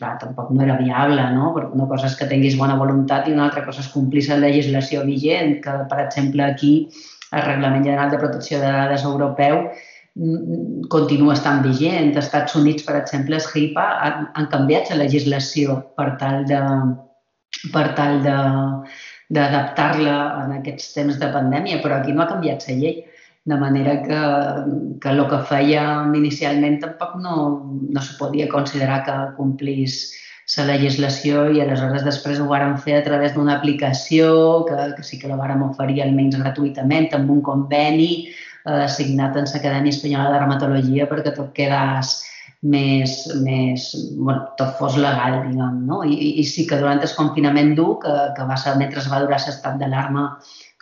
clar, tampoc no era viable, no? Perquè una cosa és que tinguis bona voluntat i una altra cosa és complir la legislació vigent, que per exemple aquí el Reglament General de Protecció de Dades Europeu mm, continua estant vigent. Als Estats Units, per exemple, els HIPAA han, han canviat la legislació per tal de per tal de d'adaptar-la en aquests temps de pandèmia, però aquí no ha canviat la llei de manera que, que el que fèiem inicialment tampoc no, no se podia considerar que complís la legislació i aleshores després ho vàrem fer a través d'una aplicació que, que sí que la vàrem oferir almenys gratuïtament amb un conveni eh, signat en l'Acadèmia Espanyola de Dermatologia perquè tot quedés més, més bueno, tot fos legal, diguem, no? I, i sí que durant el confinament dur, que, que va ser mentre va durar l'estat d'alarma,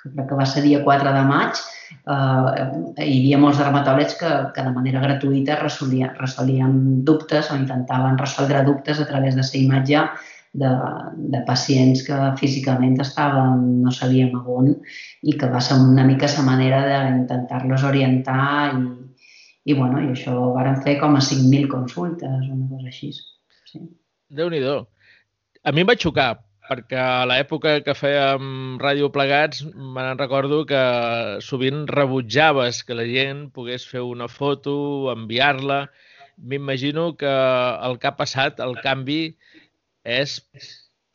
que crec que va ser dia 4 de maig, eh, hi havia molts dermatòlegs que, que de manera gratuïta resolien, resolien dubtes o intentaven resoldre dubtes a través de la imatge de, de pacients que físicament estaven, no sabíem on, i que va ser una mica la manera d'intentar-los orientar i, i, bueno, i això ho varen fer com a 5.000 consultes, una cosa així. Sí. Déu-n'hi-do. A mi em va xocar, perquè a l'època que fèiem ràdio plegats me'n recordo que sovint rebutjaves que la gent pogués fer una foto, enviar-la. M'imagino que el que ha passat, el canvi, és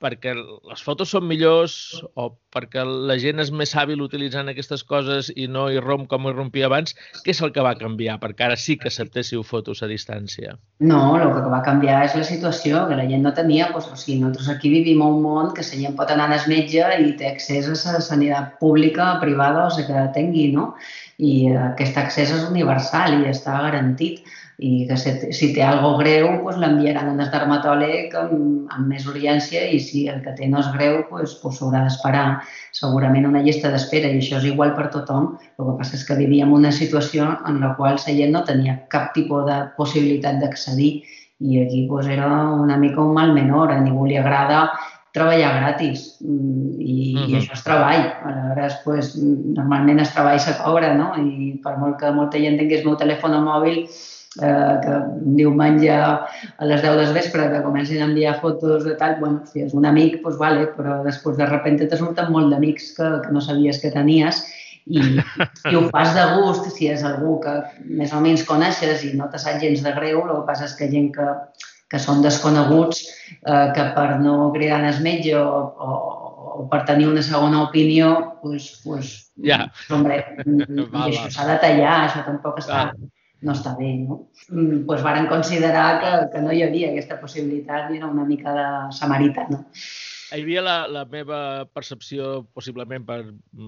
perquè les fotos són millors o perquè la gent és més hàbil utilitzant aquestes coses i no hi romp com hi rompia abans, què és el que va canviar? Perquè ara sí que acceptéssiu fotos a distància. No, el que va canviar és la situació, que la gent no tenia, doncs, o sigui, nosaltres aquí vivim un món que la gent pot anar al metge i té accés a la sanitat pública, privada o la que tingui, no? I aquest accés és universal i està garantit i que si, si té algo greu pues, l'enviaran a un dermatòleg amb, amb més urgència i si el que té no és greu pues, pues, s'haurà d'esperar segurament una llista d'espera i això és igual per tothom. El que passa és que vivíem una situació en la qual la gent no tenia cap tipus de possibilitat d'accedir i aquí pues, era una mica un mal menor, a ningú li agrada treballar gratis i, uh -huh. i mhm. això és treball. Aleshores, pues, normalment es treball se cobra, no? I per molt que molta gent tingués el meu telèfon mòbil, eh, que un diumenge a les 10 del vespre que comencin a enviar fotos de tal, bueno, si és un amic, doncs vale, però després de repente te surten molt d'amics que, que no sabies que tenies i, i ho fas de gust si és algú que més o menys coneixes i no te sap gens de greu, el que passa és que gent que, que són desconeguts, eh, que per no cridar el metge o, o, o per tenir una segona opinió, doncs, pues, ja. hombre, i això s'ha de tallar, això tampoc està, no està bé, no? Mm, pues varen considerar que, que no hi havia aquesta possibilitat i era una mica de samarita, no? hi havia la, la meva percepció, possiblement per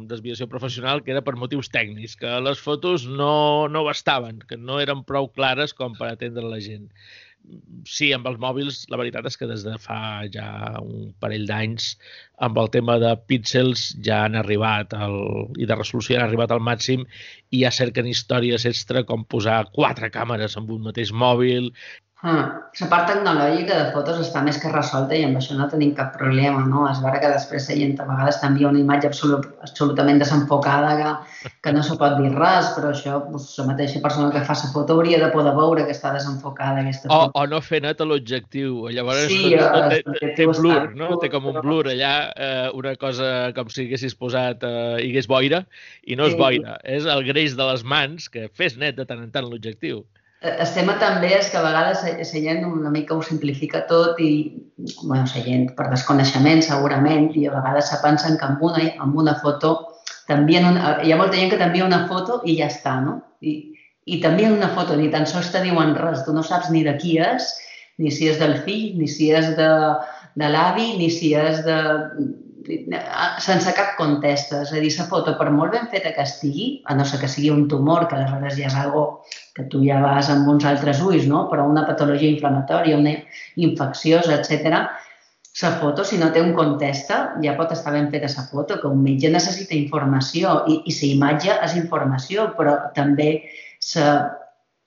desviació professional, que era per motius tècnics, que les fotos no, no bastaven, que no eren prou clares com per atendre la gent sí, amb els mòbils, la veritat és que des de fa ja un parell d'anys amb el tema de píxels ja han arribat al, i de resolució han arribat al màxim i ja cerquen històries extra com posar quatre càmeres amb un mateix mòbil Ah, la part tecnològica de fotos està més que resolta i amb això no tenim cap problema, no? És vera que després la gent a vegades t'envia una imatge absolut, absolutament desenfocada que, que no se pot dir res, però això, doncs, la mateixa persona que fa la foto hauria de poder veure que està desenfocada aquesta foto. O, o no fer net a l'objectiu, llavors sí, no, no, té, té blur, no? Té com un blur allà, eh, una cosa com si haguessis posat, eh, hi hagués boira, i no és boira, és el greix de les mans que fes net de tant en tant l'objectiu. El tema també és que a vegades la gent una mica ho simplifica tot i, bueno, la gent per desconeixement segurament, i a vegades se pensen que amb una, amb una foto t'envien una, hi ha molta gent que t'envia una foto i ja està, no? I, i t'envien una foto, ni tan sols te diuen res, tu no saps ni de qui és, ni si és del fill, ni si és de, de l'avi, ni si és de, sense cap contesta. És a dir, la foto, per molt ben feta que estigui, a no ser que sigui un tumor, que aleshores ja és algo que tu ja vas amb uns altres ulls, no? però una patologia inflamatòria, una infecciosa, etc. La foto, si no té un contesta, ja pot estar ben feta la foto, que un metge necessita informació i, i la imatge és informació, però també la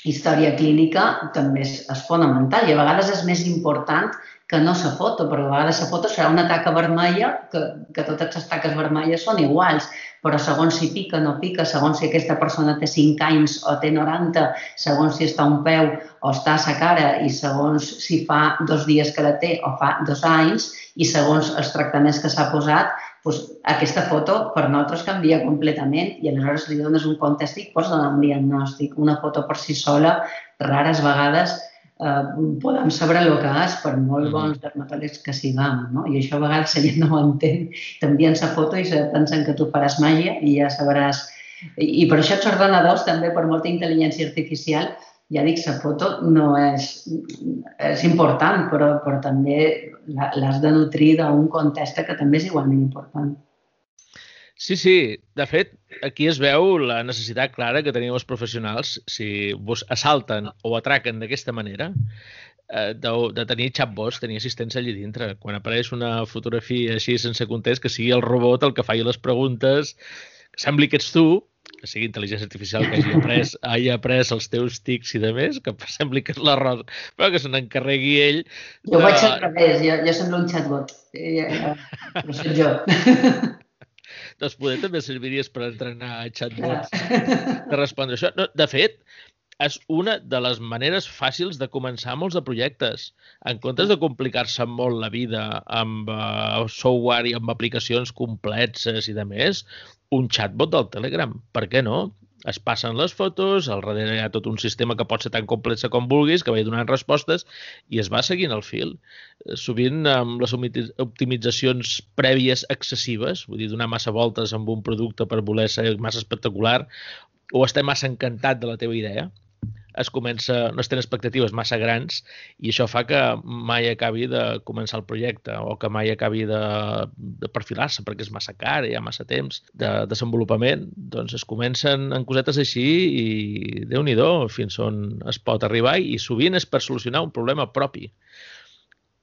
història clínica també és, és fonamental i a vegades és més important que no la foto, però a vegades la foto serà una taca vermella, que, que totes les taques vermelles són iguals, però segons si pica o no pica, segons si aquesta persona té 5 anys o té 90, segons si està un peu o està a sa cara i segons si fa dos dies que la té o fa dos anys i segons els tractaments que s'ha posat, doncs aquesta foto per nosaltres canvia completament i aleshores li dones un context i pots donar un diagnòstic. Una foto per si sola, rares vegades, eh, podem saber el que és per molt bons dermatòlegs que siguem, no? I això a vegades la gent no ho entén. T'envien la foto i se pensen que tu faràs màgia i ja sabràs. I, i per això els ordenadors també, per molta intel·ligència artificial, ja dic, la foto no és, és important, però, però també l'has de nutrir d'un context que també és igualment important. Sí, sí. De fet, aquí es veu la necessitat clara que teniu els professionals si vos assalten o atraquen d'aquesta manera eh, de, de tenir chatbots, tenir assistents allà dintre. Quan apareix una fotografia així sense context, que sigui el robot el que faci les preguntes, que sembli que ets tu, que sigui intel·ligència artificial que hagi après, hagi après els teus tics i de més, que sembli que és la rosa, però que se n'encarregui ell. De... Jo vaig al revés, jo, jo semblo un chatbot, eh, eh, no soc jo. doncs poder també serviries per entrenar a chatbots de respondre això. No, de fet, és una de les maneres fàcils de començar molts de projectes. En comptes de complicar-se molt la vida amb uh, software i amb aplicacions complexes i de més, un chatbot del Telegram. Per què no? Es passen les fotos, al darrere hi ha tot un sistema que pot ser tan complex com vulguis, que va donant respostes, i es va seguint el fil. Eh, sovint amb les optimitzacions prèvies excessives, vull dir, donar massa voltes amb un producte per voler ser massa espectacular, o estar massa encantat de la teva idea, es comença, no es tenen expectatives massa grans i això fa que mai acabi de començar el projecte o que mai acabi de, de perfilar-se perquè és massa car, hi ha massa temps de desenvolupament, doncs es comencen en cosetes així i déu nhi fins on es pot arribar i sovint és per solucionar un problema propi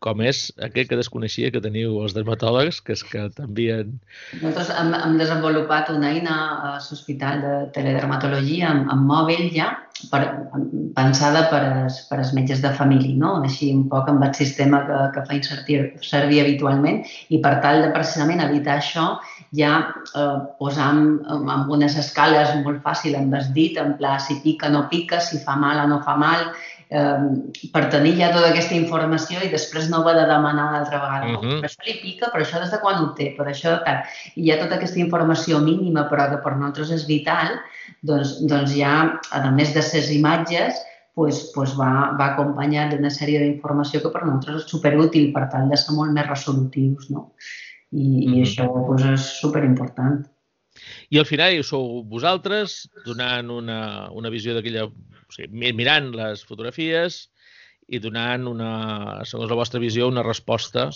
com és aquest que desconeixia que teniu els dermatòlegs, que és que t'envien... Nosaltres hem, hem desenvolupat una eina a l'Hospital de Teledermatologia amb, amb mòbil ja, per, pensada per als, per als metges de família, no? així un poc amb el sistema que, que fa servir, servir habitualment i per tal de precisament evitar això ja eh, posam amb unes escales molt fàcil amb el dit, en pla si pica no pica, si fa mal o no fa mal, eh, per tenir ja tota aquesta informació i després no ho ha de demanar una altra vegada. Uh -huh. Per això li pica, però això des de quan ho té, per això tal. I hi ha tota aquesta informació mínima, però que per nosaltres és vital, doncs, doncs ja, a més de ses imatges, pues, pues va, va acompanyat d'una sèrie d'informació que per nosaltres és superútil per tal de ser molt més resolutius. No? I, mm -hmm. i això pues, és superimportant. I al final sou vosaltres donant una, una visió d'aquella o sigui, mirant les fotografies i donant, una, segons la vostra visió, una resposta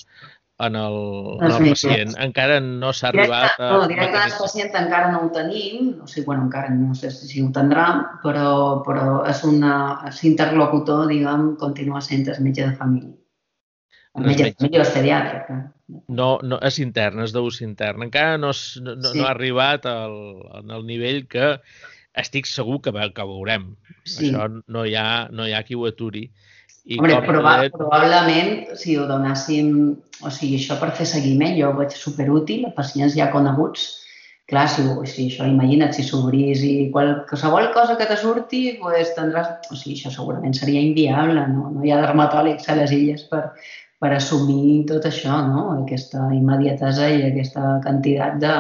en el, en el pacient. Encara no s'ha arribat a... No, directe al pacient encara no ho tenim, o sigui, bueno, encara no sé si ho tindrà, però, però és una, és interlocutor, diguem, continua sent el metge de família. El metge de família és pediàtric. No, no, és intern, és d'ús intern. Encara no, no, no, sí. no ha arribat al, al nivell que estic segur que, que veurem. Sí. Això no hi, ha, no hi ha qui ho aturi. I Hombre, proba poder... probablement, si ho donàssim, o sigui, això per fer seguiment, jo ho veig superútil a pacients ja coneguts. Clar, si, si això, imagina't, si s'obrís i qualsevol cosa que te surti, pues, tindràs... O sigui, això segurament seria inviable, no? No hi ha dermatòlegs a les illes per, per assumir tot això, no? Aquesta immediatesa i aquesta quantitat de,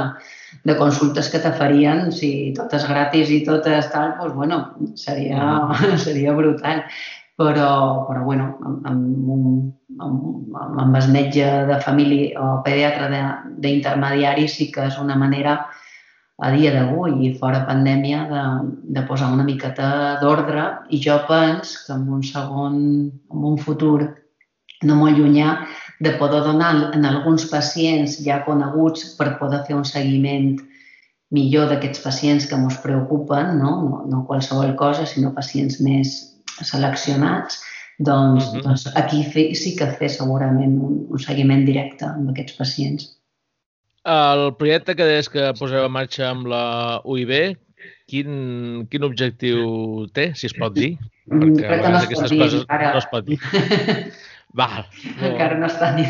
de consultes que te farien, si tot és gratis i tot és tal, doncs, bueno, seria, seria brutal però, però bueno, amb, amb, un, amb, amb el metge de família o pediatre d'intermediari sí que és una manera a dia d'avui i fora pandèmia de, de posar una miqueta d'ordre i jo penso que en un segon, en un futur no molt llunyà, de poder donar en alguns pacients ja coneguts per poder fer un seguiment millor d'aquests pacients que ens preocupen, no? No, no qualsevol cosa, sinó pacients més, seleccionats, doncs, uh -huh. doncs aquí fe, sí que fer segurament un, un seguiment directe amb aquests pacients. El projecte que deies que poseu en marxa amb la UIB, quin, quin objectiu té, si es pot dir? Mm, Perquè Crec que no es aquestes dir, coses ara... no es pot dir. Val. Encara no està ni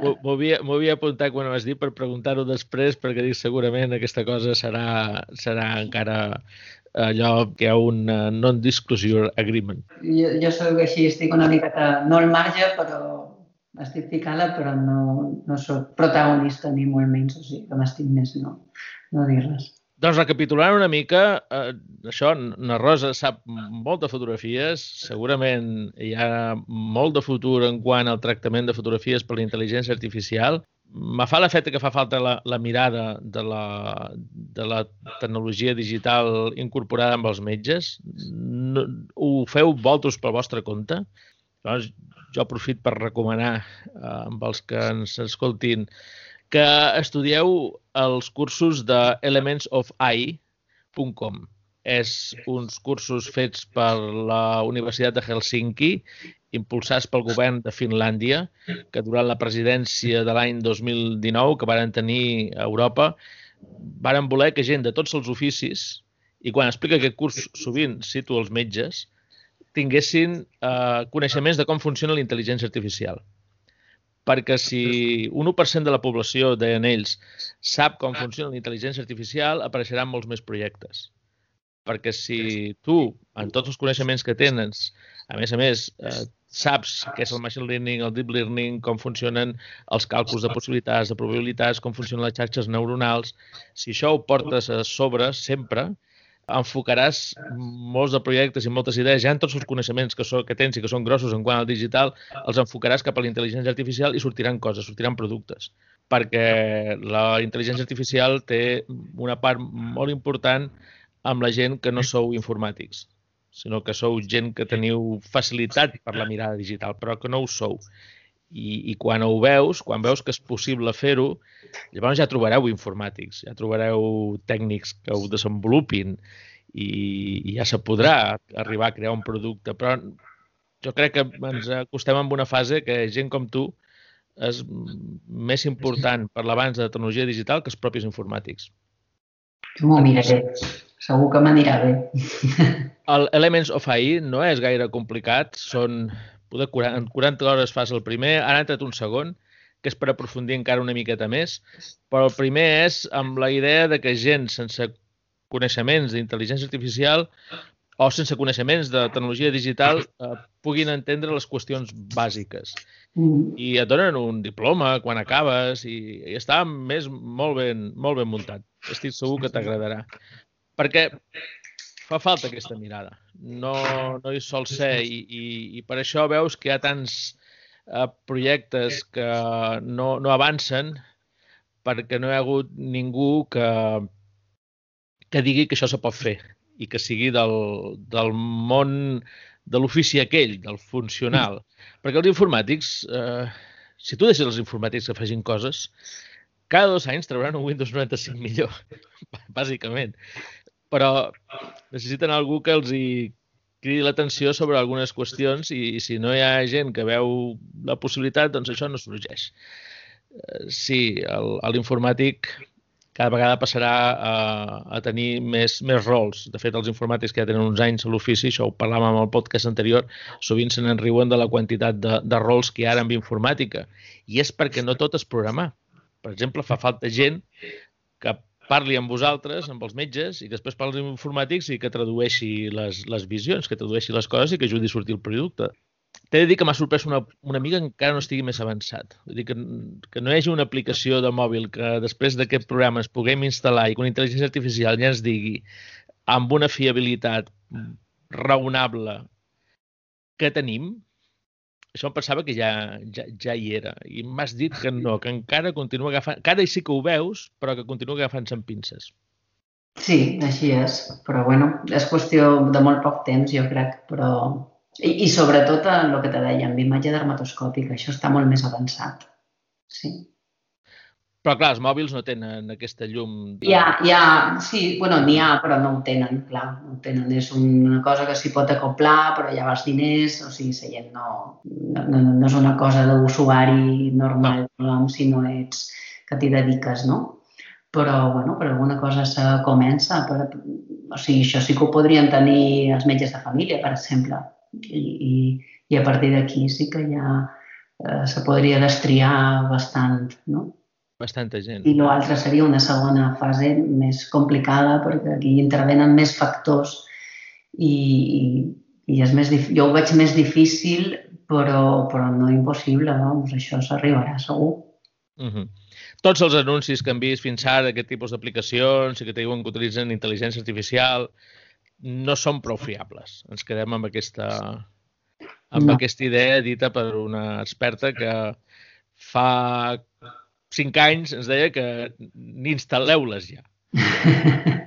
M'ho havia apuntat quan ho vas dir per preguntar-ho després, perquè dic segurament aquesta cosa serà, serà encara allò que hi ha un uh, non-disclosure agreement. Jo, jo soc així, estic una miqueta, no al marge, però estic ficada, però no, no soc protagonista ni molt menys, o sigui que m'estic més no, no dir res. Doncs recapitulant una mica, eh, això, na Rosa sap molt de fotografies, segurament hi ha molt de futur en quant al tractament de fotografies per la intel·ligència artificial, me fa l'efecte que fa falta la, la mirada de la, de la tecnologia digital incorporada amb els metges. No, ho feu vosaltres pel vostre compte? Llavors, jo aprofit per recomanar eh, amb els que ens escoltin que estudieu els cursos de elementsofai.com. És uns cursos fets per la Universitat de Helsinki impulsats pel govern de Finlàndia, que durant la presidència de l'any 2019 que varen tenir a Europa, varen voler que gent de tots els oficis, i quan explica aquest curs sovint cito els metges, tinguessin eh, coneixements de com funciona la intel·ligència artificial. Perquè si un 1% de la població, deien ells, sap com funciona la intel·ligència artificial, apareixeran molts més projectes. Perquè si tu, en tots els coneixements que tens, a més a més, eh, saps què és el machine learning, el deep learning, com funcionen els càlculs de possibilitats, de probabilitats, com funcionen les xarxes neuronals. Si això ho portes a sobre sempre, enfocaràs molts de projectes i moltes idees, ja en tots els coneixements que, so, que tens i que són grossos en quant al digital, els enfocaràs cap a la intel·ligència artificial i sortiran coses, sortiran productes. Perquè la intel·ligència artificial té una part molt important amb la gent que no sou informàtics sinó que sou gent que teniu facilitat per la mirada digital, però que no ho sou. I, i quan ho veus, quan veus que és possible fer-ho, llavors ja trobareu informàtics, ja trobareu tècnics que ho desenvolupin i, i ja se podrà arribar a crear un producte. Però jo crec que ens acostem amb una fase que gent com tu és més important per l'avanç de la tecnologia digital que els propis informàtics. M'ho miraré. Segur que m'anirà bé. El Elements of AI no és gaire complicat, són... En 40 hores fas el primer, ara ha entrat un segon, que és per aprofundir encara una miqueta més, però el primer és amb la idea de que gent sense coneixements d'intel·ligència artificial o sense coneixements de tecnologia digital eh, puguin entendre les qüestions bàsiques. Mm. I et donen un diploma quan acabes i, i està més molt ben, molt ben muntat. Estic segur que t'agradarà. Perquè fa falta aquesta mirada. No, no hi sol ser i, i, i per això veus que hi ha tants eh, projectes que no, no avancen perquè no hi ha hagut ningú que, que digui que això se pot fer i que sigui del, del món de l'ofici aquell, del funcional. Perquè els informàtics, eh, si tu deixes els informàtics que facin coses, cada dos anys trauran un Windows 95 millor, bàsicament. Però necessiten algú que els hi cridi l'atenció sobre algunes qüestions i, i si no hi ha gent que veu la possibilitat, doncs això no sorgeix. Eh, sí, l'informàtic cada vegada passarà a, a tenir més, més rols. De fet, els informàtics que ja tenen uns anys a l'ofici, això ho parlàvem en el podcast anterior, sovint se n'enriuen de la quantitat de, de rols que hi ha ara amb informàtica. I és perquè no tot és programar. Per exemple, fa falta gent parli amb vosaltres, amb els metges, i després parli amb informàtics i que tradueixi les, les visions, que tradueixi les coses i que ajudi a sortir el producte. T'he de dir que m'ha sorprès una, una mica que encara no estigui més avançat. Vull dir que, que no hi hagi una aplicació de mòbil que després d'aquest programa ens puguem instal·lar i que una intel·ligència artificial ja ens digui amb una fiabilitat raonable que tenim, això em pensava que ja, ja, ja hi era. I m'has dit que no, que encara continua agafant... Encara sí que ho veus, però que continua agafant-se amb pinces. Sí, així és. Però, bueno, és qüestió de molt poc temps, jo crec, però i, i sobretot en el que te deia, amb imatge dermatoscòpica, això està molt més avançat. Sí. Però clar, els mòbils no tenen aquesta llum... Hi ha, hi ha, sí, bueno, n'hi ha, però no ho tenen, clar, no ho tenen. És una cosa que s'hi pot acoplar, però ja els diners, o sigui, seient no, no, no és una cosa d'usuari normal, no. si no ets que t'hi dediques, no? Però, bueno, per alguna cosa se comença. Per, o sigui, això sí que ho podrien tenir els metges de família, per exemple i, i, i a partir d'aquí sí que ja eh, se podria destriar bastant, no? Bastanta gent. I l'altre seria una segona fase més complicada perquè aquí intervenen més factors i, i, i és més, jo ho veig més difícil però, però no impossible, no? Doncs això s'arribarà segur. Uh -huh. Tots els anuncis que han vist fins ara d'aquest tipus d'aplicacions i que diuen que utilitzen intel·ligència artificial, no són prou fiables. Ens quedem amb aquesta, amb no. aquesta idea dita per una experta que fa cinc anys ens deia que ni instal·leu-les ja.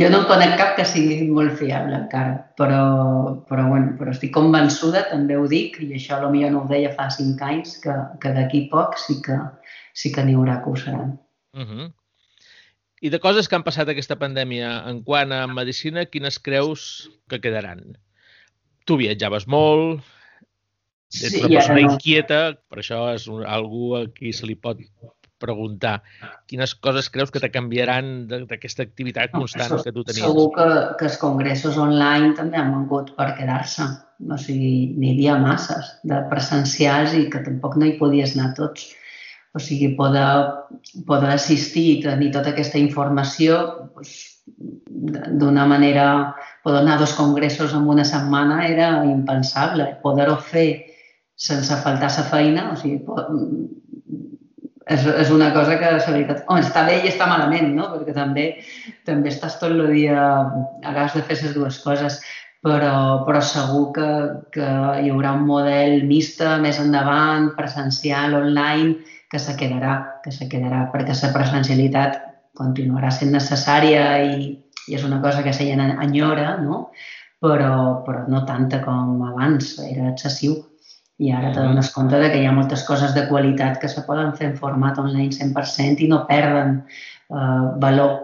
jo no conec cap que sigui molt fiable encara, però, però, bueno, però estic convençuda, també ho dic, i això potser no ho deia fa cinc anys, que, que d'aquí poc sí que, sí que n'hi haurà que ho seran. Uh -huh. I de coses que han passat aquesta pandèmia en quant a medicina, quines creus que quedaran? Tu viatjaves molt, ets sí, una persona no. inquieta, per això és un, algú a qui se li pot preguntar quines coses creus que te canviaran d'aquesta activitat constant no, que tu tenies? Segur que, que els congressos online també han vengut per quedar-se. O sigui, n'hi havia masses de presencials i que tampoc no hi podies anar tots o sigui, poder, poder assistir i tenir tota aquesta informació doncs, d'una manera, poder anar a dos congressos en una setmana era impensable. Poder-ho fer sense faltar sa feina, o sigui, és, és una cosa que, la veritat, home, està bé i està malament, no? Perquè també, també estàs tot el dia, has de fer les dues coses, però, però segur que, que hi haurà un model mixta més endavant, presencial, online, que se quedarà, que se quedarà, perquè la presencialitat continuarà sent necessària i, i és una cosa que se enyora, no? però, però no tanta com abans, era excessiu. I ara te dones compte de que hi ha moltes coses de qualitat que se poden fer en format online 100% i no perden eh, valor.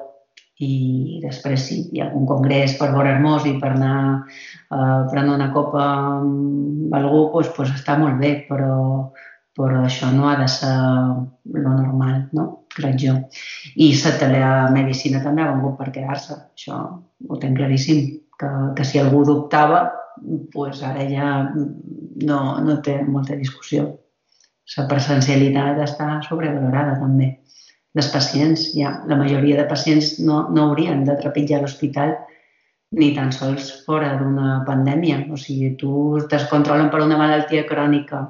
I després sí, hi ha un congrés per veure hermós i per anar eh, a prendre una copa amb algú, doncs, doncs està molt bé, però, però això no ha de ser lo normal, no? crec jo. I la telemedicina també ha vengut per quedar-se, això ho tenc claríssim, que, que si algú dubtava, pues ara ja no, no té molta discussió. La presencialitat està sobrevalorada també. Les pacients, ja, la majoria de pacients no, no haurien de trepitjar l'hospital ni tan sols fora d'una pandèmia. O sigui, tu es controlen per una malaltia crònica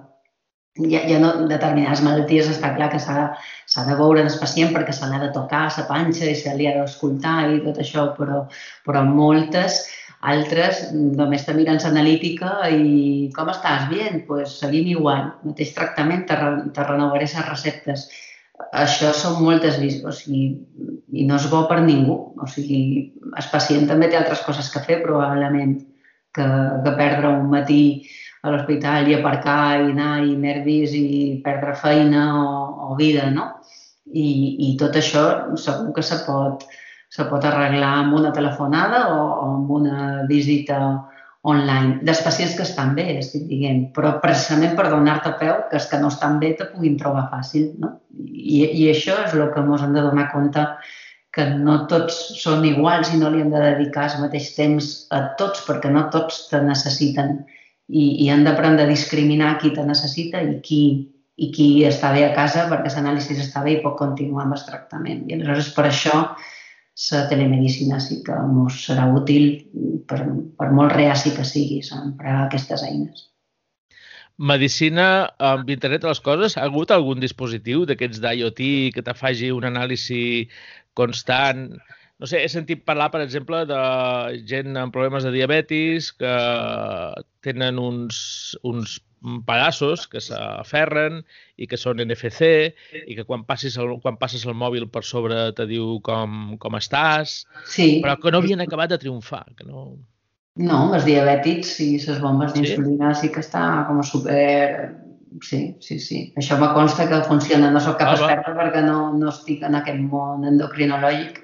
hi ha no, determinades malalties, està clar que s'ha de veure el pacient perquè se l'ha de tocar la panxa i se li ha d'escoltar i tot això, però, però moltes altres només te miren l'analítica i com estàs? Bien, pues seguim igual, mateix tractament, te, re, te renovaré les receptes. Això són moltes o sigui, i no és bo per ningú. O sigui, el pacient també té altres coses que fer, probablement, que, que perdre un matí a l'hospital i aparcar i anar i nervis i perdre feina o, o vida, no? I, I tot això segur que se pot, se pot arreglar amb una telefonada o, amb una visita online dels pacients que estan bé, estic dient, però precisament per donar-te peu que els que no estan bé te puguin trobar fàcil, no? I, i això és el que ens hem de donar compte que no tots són iguals i no li hem de dedicar el mateix temps a tots perquè no tots te necessiten i, i han d'aprendre a discriminar qui te necessita i qui, i qui està bé a casa perquè l'anàlisi està bé i pot continuar amb el tractament. I aleshores per això la telemedicina sí que ens serà útil per, per molt reaci que siguis a emprar aquestes eines. Medicina amb internet de les coses, ha hagut algun dispositiu d'aquests d'IoT que te faci un anàlisi constant? No sé, he sentit parlar, per exemple, de gent amb problemes de diabetis que tenen uns, uns pedaços que s'aferren i que són NFC i que quan passis el, quan passes el mòbil per sobre te diu com, com estàs, sí. però que no havien acabat de triomfar. Que no... no, els diabètics i les bombes d'insulina sí? sí que està com a super... Sí, sí, sí. Això me consta que funciona. No sóc cap ah, experta perquè no, no estic en aquest món endocrinològic,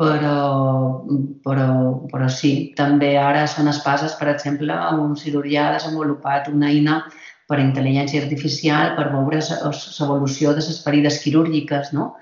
però, però, però sí, també ara són espases, per exemple, un cirurgià ha desenvolupat una eina per a intel·ligència artificial per veure l'evolució de les ferides quirúrgiques, no?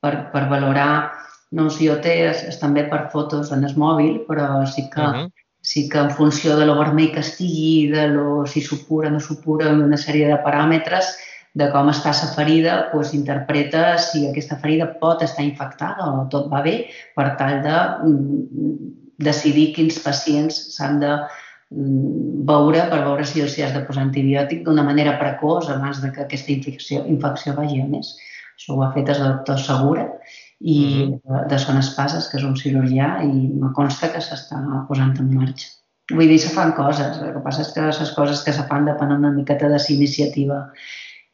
per, per valorar, no sé, jo té és, també per fotos en el mòbil, però sí que, uh -huh. sí que en funció de lo vermell que estigui, de lo, si supura, no supura, una sèrie de paràmetres, de com està la ferida, doncs interpreta si aquesta ferida pot estar infectada o tot va bé per tal de mm, decidir quins pacients s'han de mm, veure per veure si els has de posar antibiòtic d'una manera precoç abans de que aquesta infecció, infecció vagi a més. Això ho ha fet el doctor Segura i mm -hmm. de Son Espases, que és un cirurgià, i me consta que s'està posant en marxa. Vull dir, se fan coses. El que passa és que les coses que se fan depenen una miqueta de la iniciativa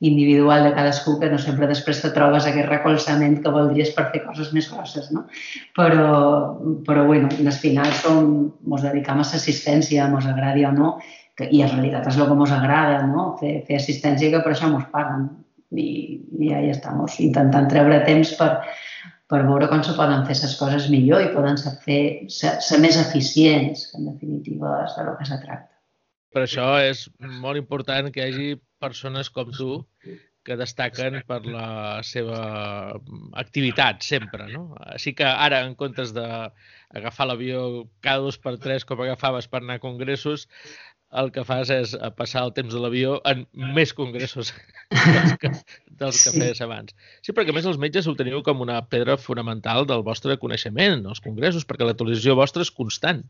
individual de cadascú, que no sempre després te trobes aquest recolzament que voldries per fer coses més grosses, no? Però, però bueno, al final som, ens dedicam a l'assistència, ens agradi o no, que, i en realitat és el que ens agrada, no? Fer, fer assistència, que per això ens paguen. I, i ja hi estem, intentant treure temps per, per veure com se poden fer les coses millor i poden ser, fer, ser, ser més eficients, que en definitiva és de lo que se tracta. Per això és molt important que hi hagi persones com tu que destaquen per la seva activitat sempre, no? Així que ara, en comptes d'agafar l'avió cada dos per tres com agafaves per anar a congressos, el que fas és passar el temps de l'avió en més congressos dels que, dels que feies abans. Sí, perquè a més els metges ho teniu com una pedra fonamental del vostre coneixement, els congressos, perquè l'actualització vostra és constant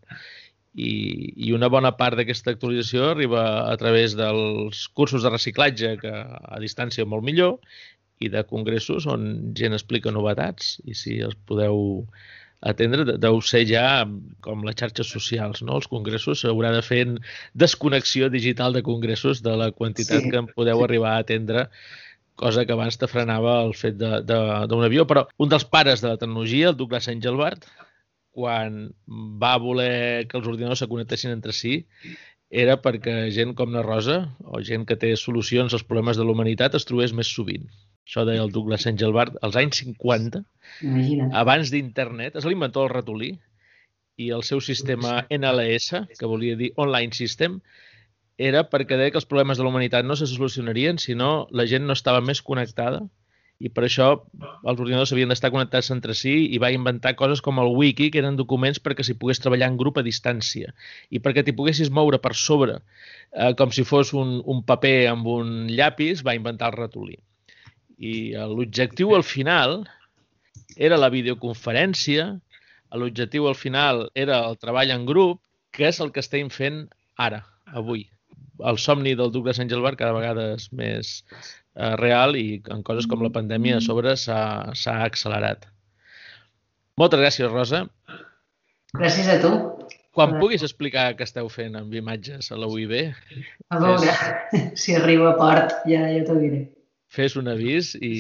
i, i una bona part d'aquesta actualització arriba a través dels cursos de reciclatge, que a distància molt millor, i de congressos on gent explica novetats i si els podeu atendre, deu ser ja com les xarxes socials, no? Els congressos s'haurà de fer desconnexió digital de congressos de la quantitat sí. que en podeu arribar a atendre cosa que abans te frenava el fet d'un avió. Però un dels pares de la tecnologia, el Douglas Engelbart, quan va voler que els ordinadors se connectessin entre si era perquè gent com la Rosa o gent que té solucions als problemes de la humanitat es trobés més sovint. Això deia el Douglas Engelbart als anys 50, Imagina't. abans d'internet, és l'inventor del ratolí i el seu sistema NLS, que volia dir Online System, era perquè deia que els problemes de la humanitat no se solucionarien si no la gent no estava més connectada i per això els ordinadors havien d'estar connectats entre si i va inventar coses com el wiki, que eren documents perquè s'hi pogués treballar en grup a distància i perquè t'hi poguessis moure per sobre eh, com si fos un, un paper amb un llapis, va inventar el ratolí. I eh, l'objectiu al final era la videoconferència, l'objectiu al final era el treball en grup, que és el que estem fent ara, avui. El somni del Douglas Engelbart cada vegada és més, eh, real i en coses com la pandèmia a sobre s'ha accelerat. Moltes gràcies, Rosa. Gràcies a tu. Quan puguis explicar què esteu fent amb imatges a la UIB... A veure, és... si arribo a port ja, ja t'ho diré. Fes un avís i,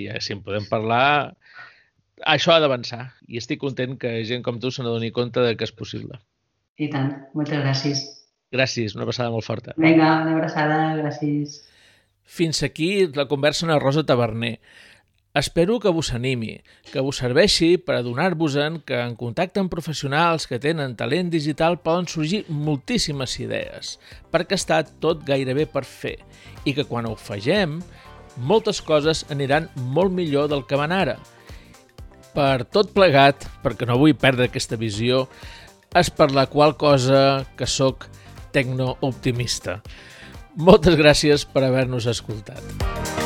i si en podem parlar... Això ha d'avançar i estic content que gent com tu se n'adoni compte de que és possible. I tant. Moltes gràcies. Gràcies, una abraçada molt forta. Vinga, una abraçada, gràcies. Fins aquí la conversa amb la Rosa Taverner. Espero que vos animi, que vos serveixi per adonar-vos-en que en contacte amb professionals que tenen talent digital poden sorgir moltíssimes idees, perquè està tot gairebé per fer i que quan ho fagem, moltes coses aniran molt millor del que van ara. Per tot plegat, perquè no vull perdre aquesta visió, és per la qual cosa que sóc tecno-optimista. Moltes gràcies per haver-nos escoltat.